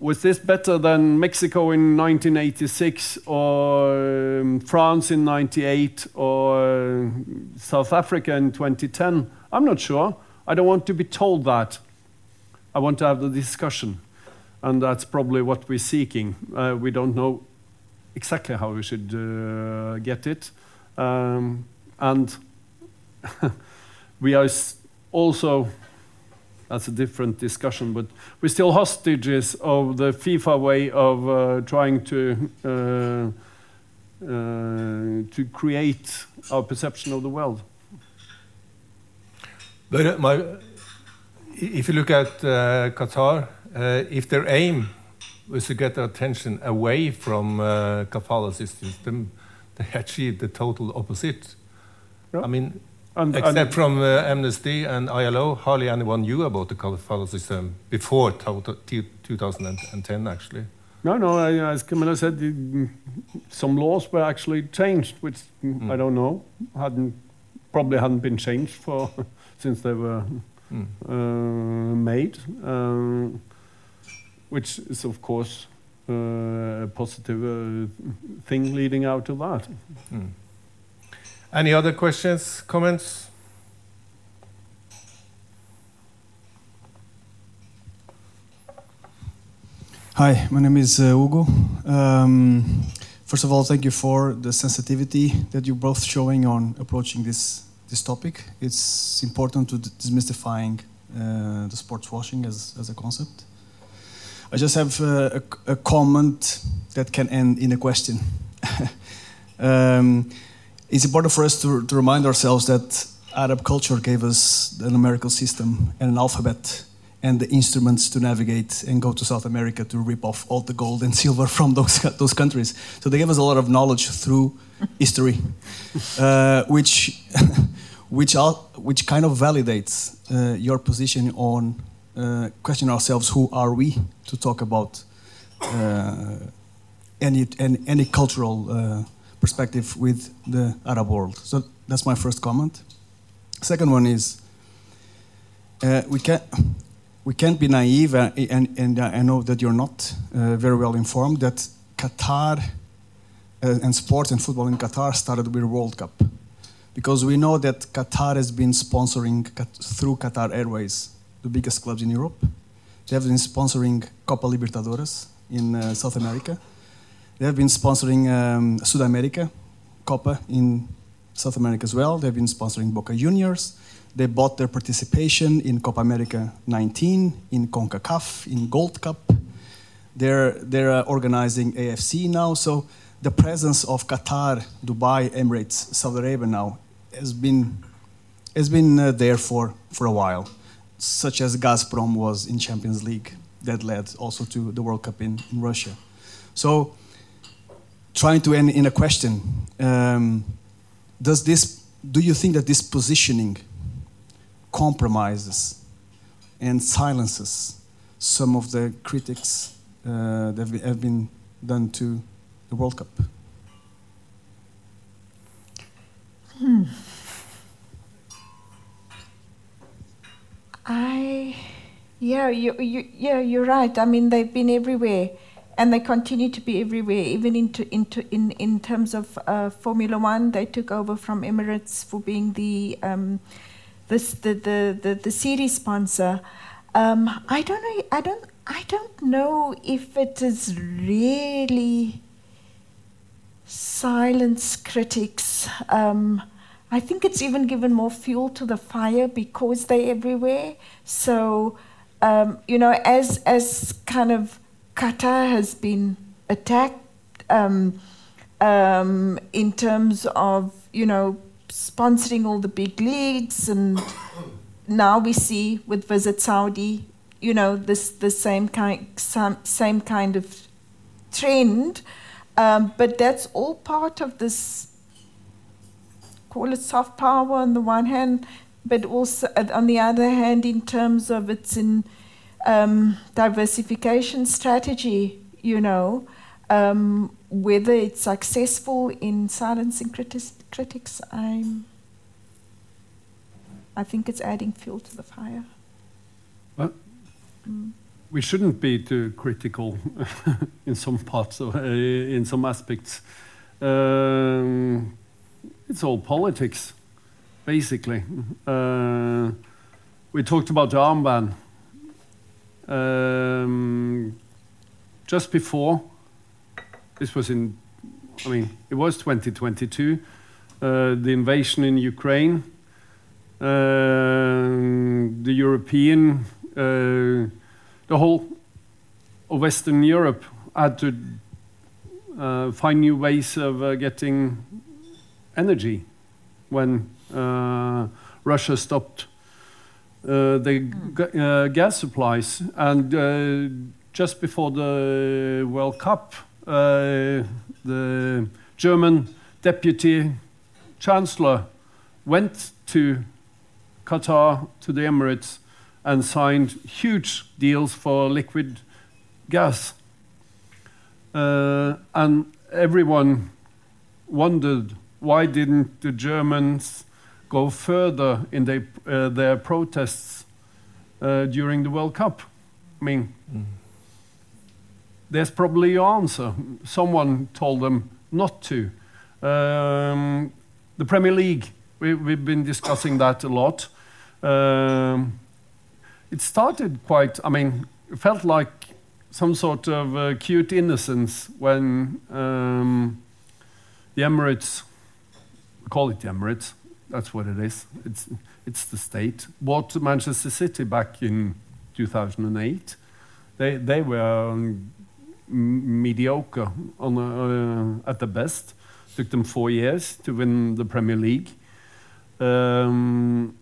was this better than Mexico in 1986 or um, France in 98 or South Africa in 2010? I'm not sure. I don't want to be told that. I want to have the discussion. And that's probably what we're seeking. Uh, we don't know exactly how we should uh, get it. Um, and we are also that's a different discussion, but we're still hostages of the FIFA way of uh, trying to uh, uh, to create our perception of the world. But uh, my, if you look at uh, Qatar, uh, if their aim was to get their attention away from kafala system, they achieved the total opposite. Yeah. I mean, And, Except and- from uh, Amnesty and ILO, hardly anyone knew about the kafala system before to- to- 2010, actually. no, no. I, as Kamilla said, some laws were actually changed, which I don't know hadn't probably hadn't been changed for since they were Mm. uh, made, um, which is of course uh, a positive uh, thing leading out of that. Mm. Any other questions, comments? Hi, my name is uh, Hugo. Um, first of all, thank you for the sensitivity that you're both showing on approaching this this topic. It's important to demystifying uh, the sports washing as, as a concept. I just have uh, a, a comment that can end in a question. um, it's important for us to, to remind ourselves that Arab culture gave us a numerical system and an alphabet and the instruments to navigate and go to South America to rip off all the gold and silver from those those countries. So they gave us a lot of knowledge through history, uh, which which which kind of validates uh, your position on uh, question ourselves who are we to talk about uh, any, any any cultural uh, perspective with the Arab world. So that's my first comment. Second one is uh, we can't we can't be naive, uh, and, and I know that you're not uh, very well informed, that Qatar uh, and sports and football in Qatar started with World Cup. Because we know that Qatar has been sponsoring, through Qatar Airways, the biggest clubs in Europe. They have been sponsoring Copa Libertadores in uh, South America. They have been sponsoring um, Sudamerica, Copa in South America as well. They've been sponsoring Boca Juniors. They bought their participation in Copa America 19, in CONCACAF, in Gold Cup. They're, they're uh, organizing AFC now. So the presence of Qatar, Dubai, Emirates, Saudi Arabia now has been, has been uh, there for, for a while, such as Gazprom was in Champions League. That led also to the World Cup in, in Russia. So trying to end in a question, um, does this, do you think that this positioning compromises and silences some of the critics uh, that have- been done to the World Cup? Hmm. I, yeah, you, you, yeah, you're right. I mean, they've been everywhere, and they continue to be everywhere. Even into into in in terms of uh, Formula One, they took over from Emirates for being the um, this the, the the the series sponsor. Um, I don't know. I don't. I don't know if it is really silence critics. Um, I think it's even given more fuel to the fire because they're everywhere. So, um, you know, as as kind of Qatar has been attacked um, um, in terms of you know sponsoring all the big leagues, and now we see with Visit Saudi, you know, this the same kind some, same kind of trend. Um, but that's all part of this, call it soft power on the one hand, but also on the other hand, in terms of its in um, diversification strategy, you know, um, whether it's successful in silencing criti- critics, I'm, I think it's adding fuel to the fire. Well, Mm. we shouldn't be too critical in some parts of, uh, in some aspects. Um, it's all politics, basically. Uh, we talked about the armband. Um, just before, this was in, I mean, it was 2022, uh, the invasion in Ukraine, uh, the European uh, the whole of Western Europe had to uh, find new ways of uh, getting energy when uh, Russia stopped the g- uh, gas supplies. And uh, just before the World Cup, uh, the German deputy chancellor went to Qatar, to the Emirates, and signed huge deals for liquid gas. Uh, and everyone wondered why didn't the Germans go further in they, uh, their protests uh, during the World Cup? I mean, there's probably your answer. Someone told them not to. Um, the Premier League, we, we've been discussing that a lot. Um, it started quite, I mean, it felt like some sort of uh, cute innocence when um, the Emirates, call it the Emirates, that's what it is, it's, it's the state, bought Manchester City back in 2008. They, they were um, mediocre on, uh, at the best. Took them four years to win the Premier League. Um,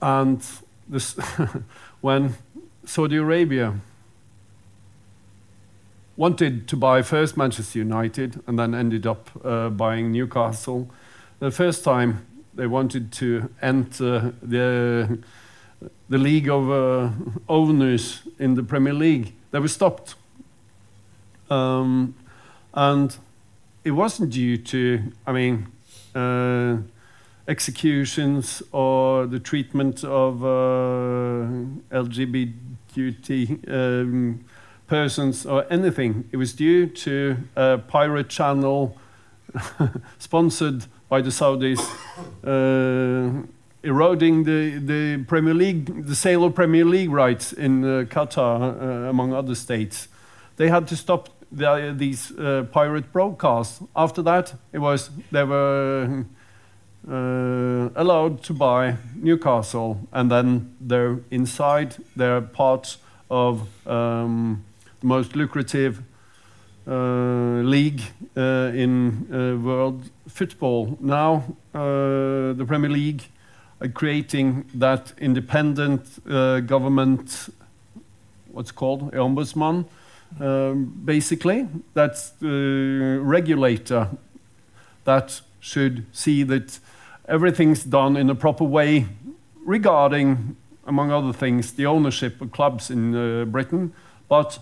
and this when Saudi Arabia wanted to buy first Manchester United and then ended up uh, buying Newcastle. The first time they wanted to enter the, the league of uh, owners in the Premier League, they were stopped. Um, and it wasn't due to, I mean, uh, executions or the treatment of uh, LGBT um, persons or anything. It was due to a pirate channel sponsored by the Saudis uh, eroding the, the Premier League, the sale of Premier League rights in uh, Qatar, uh, among other states. They had to stop the, these uh, pirate broadcasts. After that, it was they were uh, allowed to buy Newcastle, and then they're inside. They're part of um, the most lucrative uh, league uh, in uh, world football. Now, the Premier League are creating that independent government. What's called ombudsman, um, basically. That's the regulator that should see that everything's done in a proper way regarding, among other things, the ownership of clubs in uh, Britain. But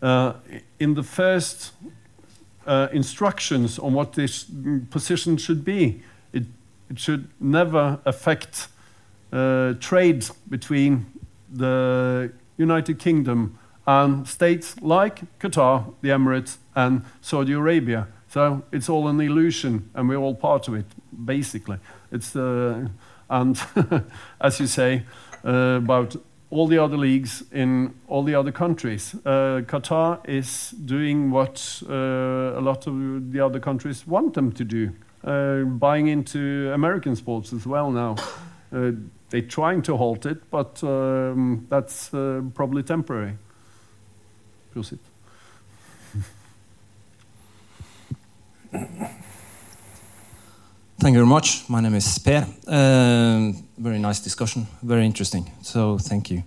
uh, in the first uh, instructions on what this position should be, it, it should never affect uh, trade between the United Kingdom and states like Qatar, the Emirates, and Saudi Arabia. So it's all an illusion, and we're all part of it, basically. It's uh, and as you say uh, about all the other leagues in all the other countries, uh, Qatar is doing what uh, a lot of the other countries want them to do, uh, buying into American sports as well now. Uh, they're trying to halt it, but um, that's uh, probably temporary. Prosit. Thank you very much. My name is Per. Uh, very nice discussion, very interesting. So thank you.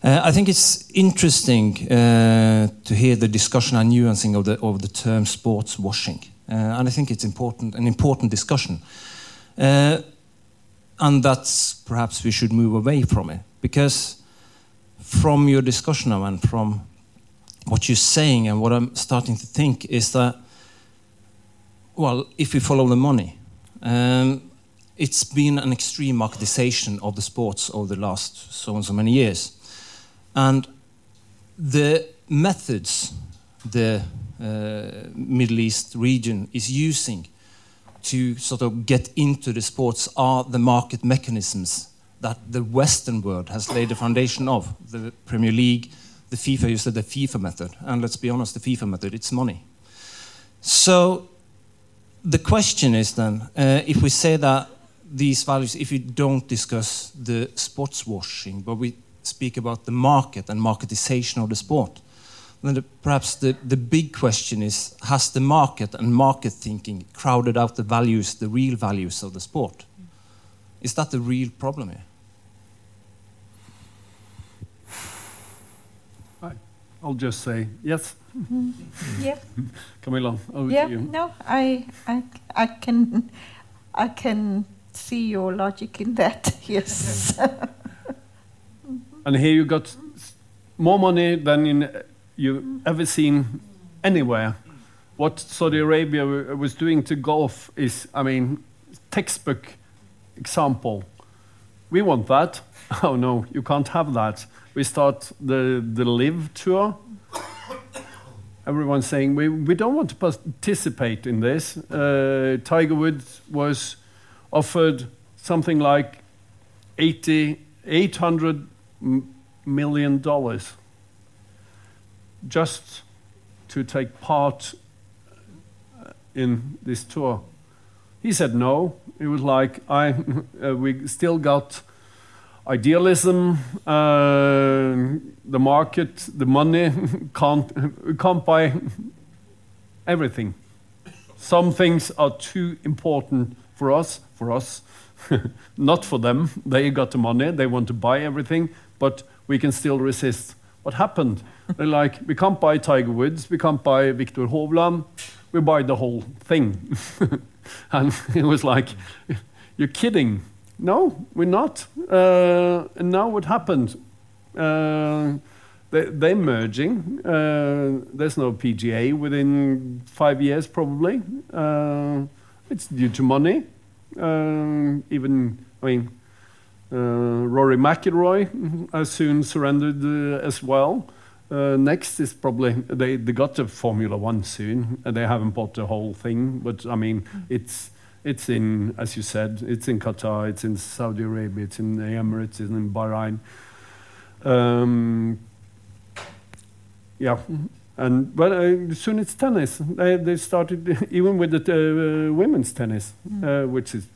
Uh, I think it's interesting uh, to hear the discussion and nuancing of the of the term sports washing, uh, and I think it's important an important discussion. Uh, and that's perhaps we should move away from it because from your discussion and from what you're saying and what I'm starting to think is that well, if we follow the money, um, it's been an extreme marketization of the sports over the last so and so many years. And the methods the uh, Middle East region is using to sort of get into the sports are the market mechanisms that the Western world has laid the foundation of. The Premier League, the FIFA, you said the FIFA method. And let's be honest, the FIFA method, it's money. So the question is then, uh, if we say that these values, if we don't discuss the sports washing, but we speak about the market and marketization of the sport, then the, perhaps the, the big question is, has the market and market thinking crowded out the values, the real values of the sport? Is that the real problem here? I'll just say yes. Mm-hmm. Yeah. Kamilla, over yeah. to you. No, I, I, I can, I can see your logic in that. Yes. And here you got more money than in, you've ever seen anywhere. What Saudi Arabia w- was doing to golf is, I mean, textbook example. We want that. Oh no, you can't have that. We start the, the LIV tour. Everyone's saying we, we don't want to participate in this. Uh, Tiger Woods was offered something like 80, 800 m- million dollars just to take part uh, in this tour. He said no. It was like I, uh, we still got idealism, uh, the market, the money can't can't buy everything. Some things are too important for us, for us, not for them. They got the money, they want to buy everything, but we can still resist. What happened? They're like, we can't buy Tiger Woods, we can't buy Viktor Hovland, we buy the whole thing. and it was like, you're kidding. No, we're not. Uh, and now what happened? Uh, they, they're merging. Uh, there's no PGA within five years, probably. Uh, it's due to money. Uh, even, I mean, uh, Rory McIlroy soon surrendered as well. Uh, next is probably they, they got the Formula One soon. they haven't bought the whole thing, but I mean it's it's in as you said, it's in Qatar, it's in Saudi Arabia, it's in the Emirates, it's in Bahrain. Um, yeah, and but uh, soon it's tennis. They they started even with the uh, women's tennis, uh, which is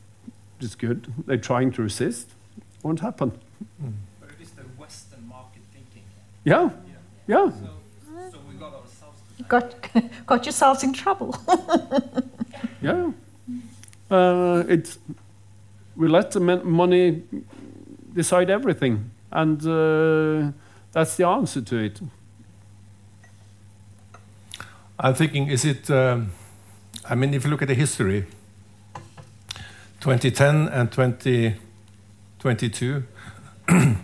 just good. They're trying to resist. Won't happen. But it is the Western market thinking. Yeah, yeah. So we got ourselves. got, got yourselves in trouble. Yeah. Uh, it's we let the money decide everything, and uh, that's the answer to it. I'm thinking, is it? Um, I mean, if you look at the history, 2010 and 2022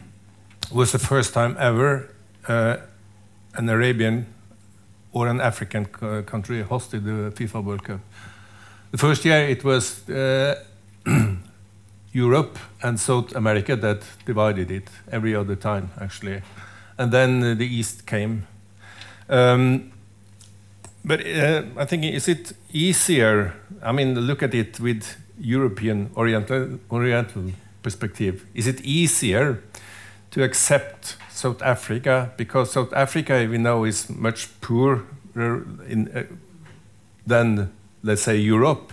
was the first time ever uh, an Arabian or an African co- country hosted the FIFA World Cup. The first year it was uh, Europe and South America that divided it. Every other time, actually, and then uh, the East came Um, but uh, I think is it easier? I mean, look at it with European Oriental Oriental perspective. Is it easier to accept South Africa because South Africa, we know, is much poorer in, uh, than let's say Europe?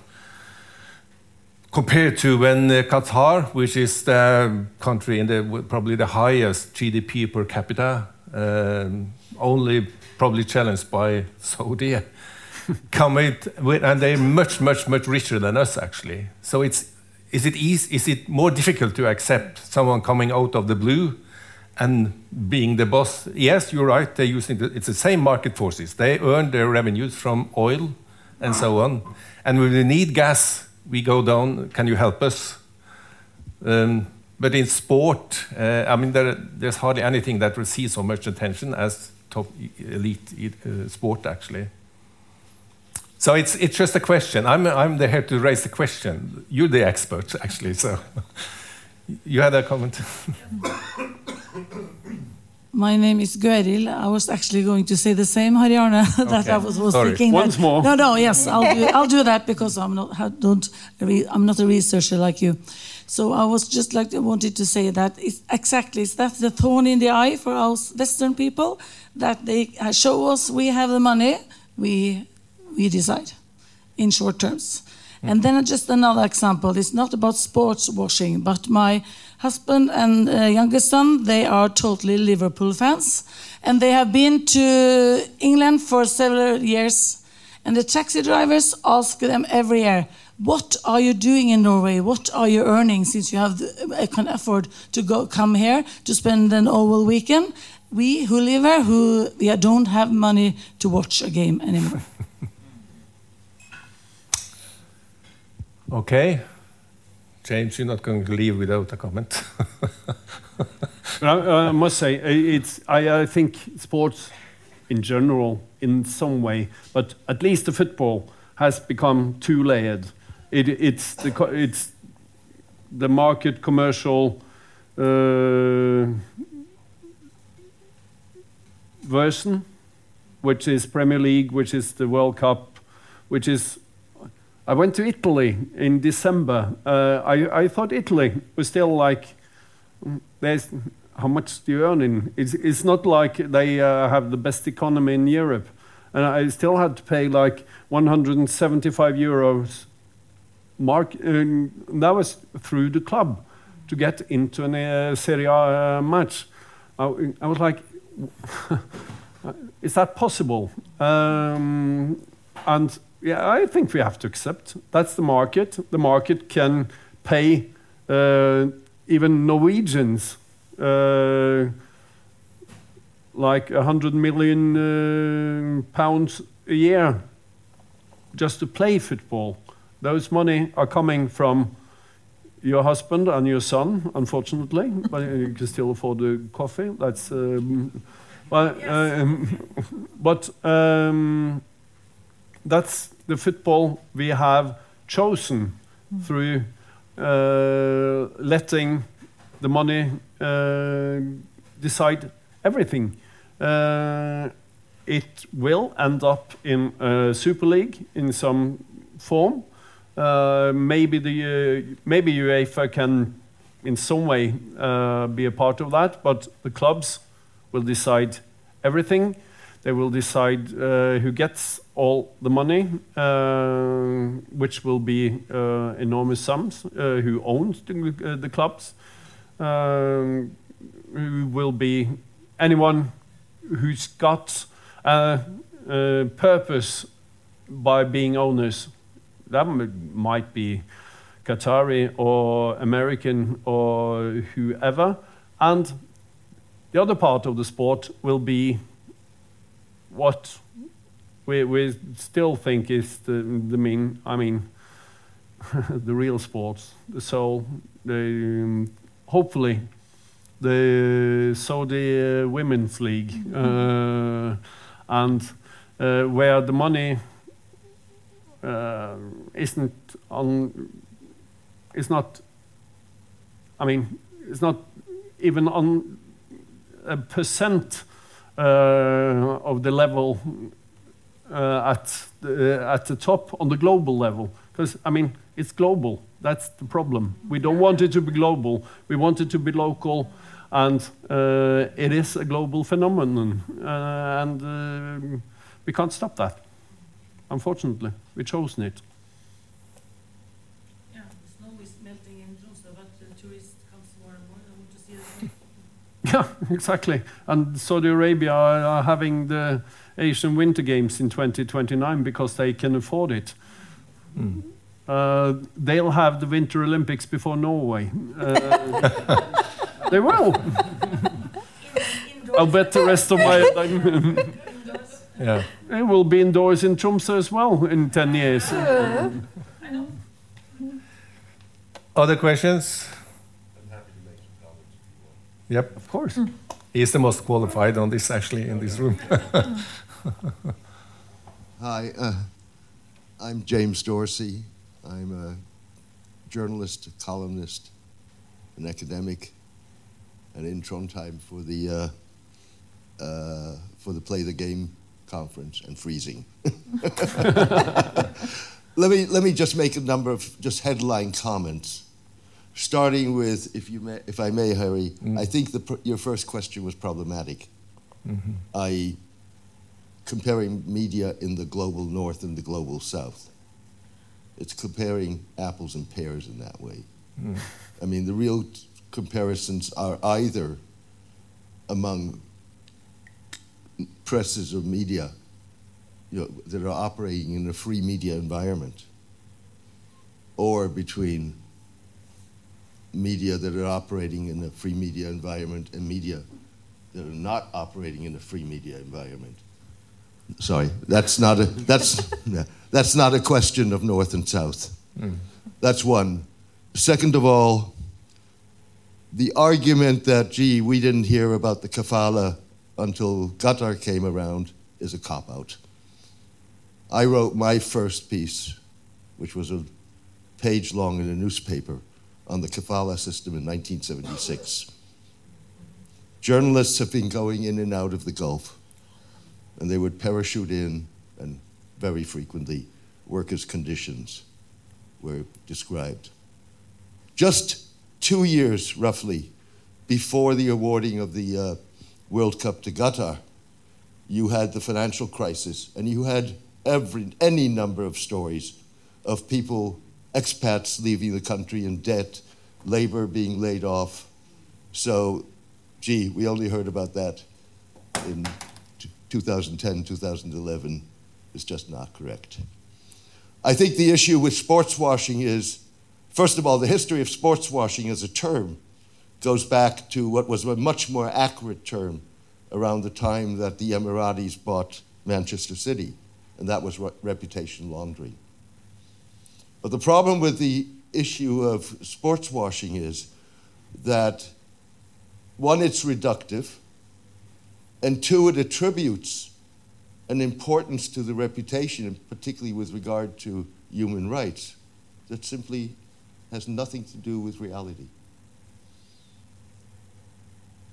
compared to when uh, Qatar, which is the country in the probably the highest GDP per capita, um, only probably challenged by Saudi, come it with, and they're much much much richer than us actually. So it's is it easy, is it more difficult to accept someone coming out of the blue and being the boss? Yes, you're right. They're using the, it's the same market forces. They earn their revenues from oil and so on. And when we need gas we go down, can you help us? Um, but in sport, uh, I mean, there, there's hardly anything that receives so much attention as top elite uh, sport, actually. So it's, it's just a question. I'm, I'm there to raise the question. You're the expert, actually. So you had a comment. My name is Gueril. I was actually going to say the same, Harry Arne, that Okay. I was, was Sorry. thinking. Once that, more. No, no, yes, I'll do, I'll do that because I'm not ha- don't I'm not a researcher like you. So I was just like I wanted to say that it's exactly it's that the thorn in the eye for us Western people that they uh, show us we have the money, we we decide in short terms. And then just another example. It's not about sports washing, but my husband and uh, youngest son, they are totally Liverpool fans, and they have been to England for several years. And the taxi drivers ask them every year, "What are you doing in Norway? What are you earning since you have the, uh, can afford to go come here to spend an whole weekend?" We who live here, who we don't have money to watch a game anymore. Okay. James, you're not going to leave without a comment. But I, I must say, i- it's, I, I think sports in general, in some way, but at least the football has become two layered. It, it's, the, it's the market commercial uh, version, which is Premier League, which is the World Cup, which is. I went to Italy in December. Uh, I, I thought Italy was still like there's how much do you earn in? It's, it's not like they uh, have the best economy in europe. And i still had to pay like 175 euros mark um, that was through the club to get into a uh, serie a uh, match. I, I was like is that possible? Um, and yeah i think we have to accept that's the market the market can pay uh, even Norwegians, uh, like a hundred million uh, pounds a year, just to play football. Those money are coming from your husband and your son, unfortunately, but you can still afford the coffee. That's, um, well, um, but um, that's the football we have chosen through uh, letting the money uh, decide everything. Uh, it will end up in a Super League in some form. Uh, maybe the uh, maybe UEFA can, in some way, uh, be a part of that. But the clubs will decide everything. They will decide who gets all the money, uh, which will be uh, enormous sums. Uh, who owns the, the clubs? Um, who will be anyone who's got a, a purpose by being owners. That might be Qatari or American or whoever. And the other part of the sport will be what we, we still think is the, the mean, I mean, the real sports, the soul, the, um, hopefully the Saudi uh, Women's League, uh, and uh, where the money uh, isn't on, is not, I mean, it's not even on a percent uh, of the level at, the, at the top on the global level. Because, I mean, it's global. That's the problem. We don't want it to be global. We want it to be local, and uh, it is a global phenomenon. Uh, and uh, we can't stop that. Unfortunately, we've chosen it. Yeah, the snow is melting in Tromsø, but tourists comes more and more. They want to see the Yeah, exactly. And Saudi Arabia are having the Asian Winter Games in 2029 because they can afford it. Uh, they'll have the Winter Olympics before Norway. Uh, they will. I'll bet the rest of my life. Yeah. it will be indoors in Tromsø as well in 10 years. Other questions? Yep. Of course. He's the most qualified on this, actually, in this room. Hi, uh, I'm James Dorsey. I'm a journalist, a columnist, an academic, and in Trondheim for the uh, uh, for the Play the Game conference and freezing. let me let me just make a number of just headline comments, starting with, if you may, if I may, Harry. I think the, your first question was problematic, i.e., comparing media in the global north and the global south. It's comparing apples and pears in that way. Hmm. I mean, the real t- comparisons are either among presses or media you know, that are operating in a free media environment, or between media that are operating in a free media environment and media that are not operating in a free media environment. Sorry, that's not a that's that's not a question of north and south. Hmm. That's one. Second of all, the argument that gee we didn't hear about the kafala until Qatar came around is a cop out. I wrote my first piece, which was a page long in a newspaper, on the kafala system in 1976. Journalists have been going in and out of the Gulf and they would parachute in, and very frequently, workers' conditions were described. Just two years, roughly, before the awarding of the uh, World Cup to Qatar, you had the financial crisis, and you had every, any number of stories of people, expats leaving the country in debt, labor being laid off. So, gee, we only heard about that in 2010, 2011 is just not correct. I think the issue with sports washing is, first of all, the history of sports washing as a term goes back to what was a much more accurate term around the time that the Emiratis bought Manchester City, and that was re- reputation laundering. But the problem with the issue of sports washing is that one, it's reductive, and two, it attributes an importance to the reputation, particularly with regard to human rights, that simply has nothing to do with reality.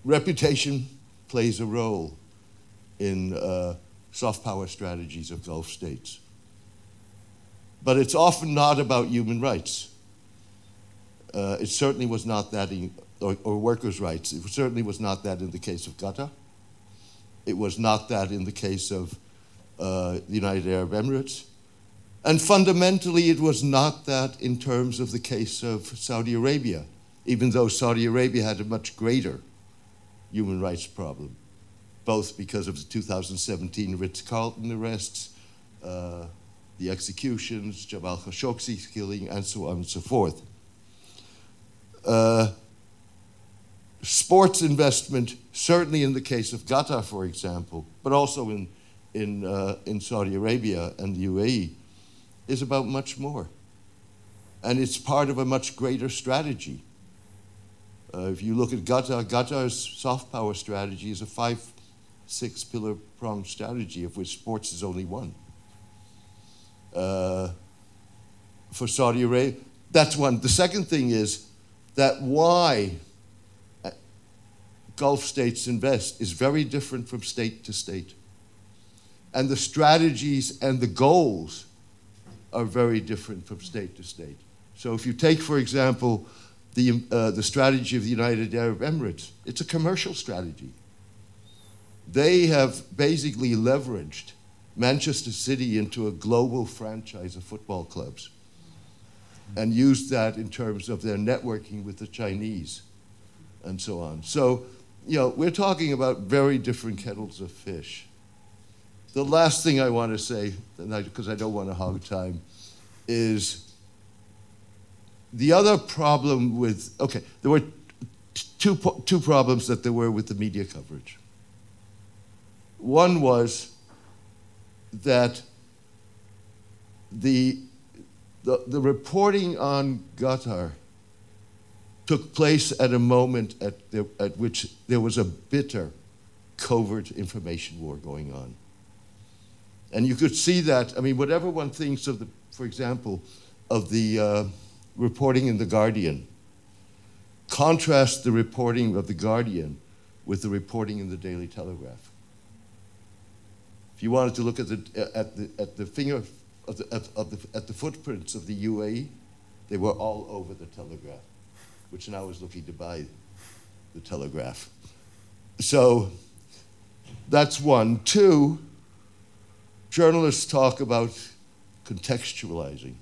Reputation plays a role in uh, soft power strategies of Gulf states. But it's often not about human rights. Uh, it certainly was not that, in, or, or workers' rights. It certainly was not that in the case of Qatar. It was not that in the case of uh, the United Arab Emirates. And fundamentally, it was not that in terms of the case of Saudi Arabia, even though Saudi Arabia had a much greater human rights problem, both because of the 2017 Ritz Carlton arrests, uh, the executions, Jamal Khashoggi's killing, and so on and so forth. Uh, sports investment, certainly in the case of Qatar, for example, but also in, in, uh, in Saudi Arabia and the UAE, is about much more. And it's part of a much greater strategy. Uh, if you look at Qatar, Qatar's soft power strategy is a five, six pillar pronged strategy, of which sports is only one. Uh, for Saudi Arabia, that's one. The second thing is that why Gulf states invest is very different from state to state. And the strategies and the goals are very different from state to state. So if you take, for example, the, uh, the strategy of the United Arab Emirates, it's a commercial strategy. They have basically leveraged Manchester City into a global franchise of football clubs and used that in terms of their networking with the Chinese and so on. So, you know, we're talking about very different kettles of fish. The last thing I want to say, because I, I don't want to hog time, is the other problem with, okay, there were two, two problems that there were with the media coverage. One was that the, the, the reporting on Qatar took place at a moment at, the, at which there was a bitter covert information war going on. And you could see that, I mean, whatever one thinks of the, for example, of the uh, reporting in The Guardian, contrast the reporting of The Guardian with the reporting in the Daily Telegraph. If you wanted to look at the, at the, at the finger of the, of the, at the footprints of the UAE, they were all over the Telegraph, which now is looking to buy the Telegraph. So that's one. Two, journalists talk about contextualizing.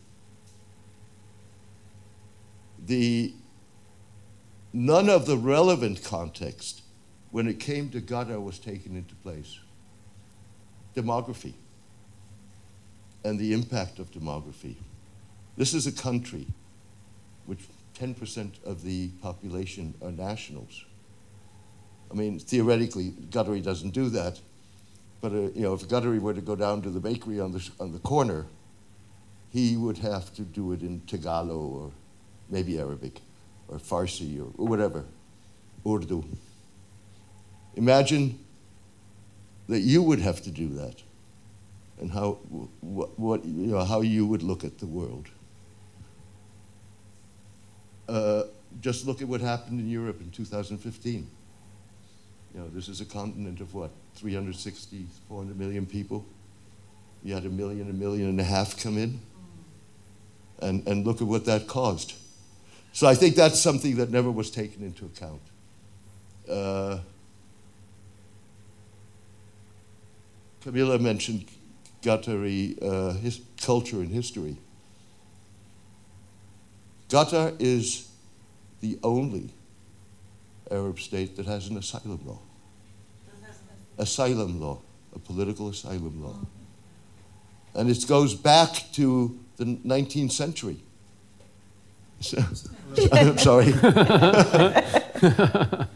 The, none of the relevant context when it came to Qatar was taken into place demography and the impact of demography. This is a country which 10% of the population are nationals. I mean, theoretically, Qatari doesn't do that, but uh, you know, if Qatari were to go down to the bakery on the, on the corner, he would have to do it in Tagalog or maybe Arabic or Farsi or, or whatever, Urdu. Imagine that you would have to do that and how, what, what, you know, how you would look at the world. Uh, just look at what happened in Europe in 2015. You know, this is a continent of what, 360, 400 million people? You had a million, a million and a half come in. And, and look at what that caused. So I think that's something that never was taken into account. Uh, Kamilla mentioned Qatari uh, his culture and history. Qatar is the only Arab state that has an asylum law. Asylum law, a political asylum law. And it goes back to the 19th century. I'm sorry.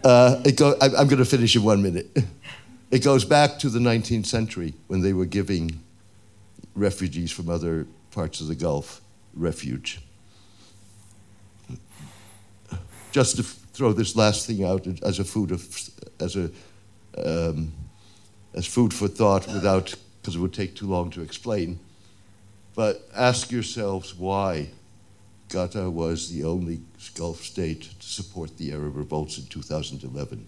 uh, go, I, I'm going to finish in one minute. It goes back to the 19th century when they were giving refugees from other parts of the Gulf refuge. Just to throw this last thing out as a food of, as a um, as food for thought, without because it would take too long to explain. But ask yourselves why Qatar was the only Gulf state to support the Arab revolts in 2011.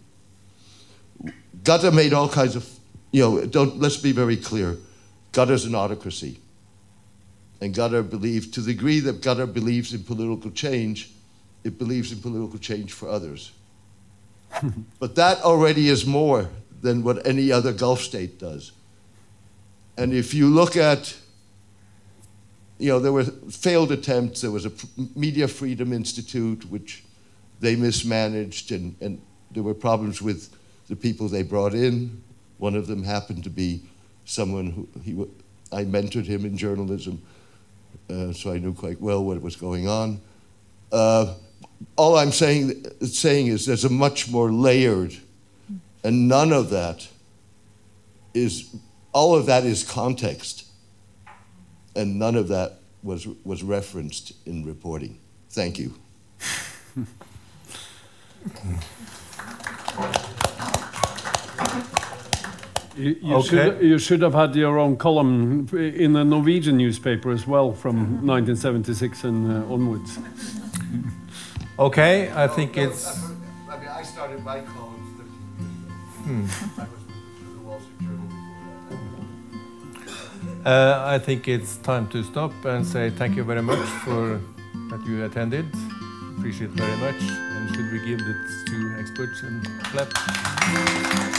Qatar made all kinds of, you know, don't, let's be very clear. Qatar's an autocracy. And Qatar believes, to the degree that Qatar believes in political change, it believes in political change for others. but that already is more than what any other Gulf state does. And if you look at, you know, there were failed attempts. There was a Media Freedom Institute, which they mismanaged, and, and there were problems with the people they brought in. One of them happened to be someone who he, I mentored him in journalism, uh, so I knew quite well what was going on. Uh, all I'm saying, saying is there's a much more layered, and none of that is, all of that is context, and none of that was, was referenced in reporting. Thank you. You, you, Okay. should, you should have had your own column in a Norwegian newspaper as well from 1976 and uh, onwards. Okay, I think it's. I mean, I started my columns 13 years Uh, I think it's time to stop and say thank you very much for that you attended. Appreciate very much. And should we give it to experts and clap?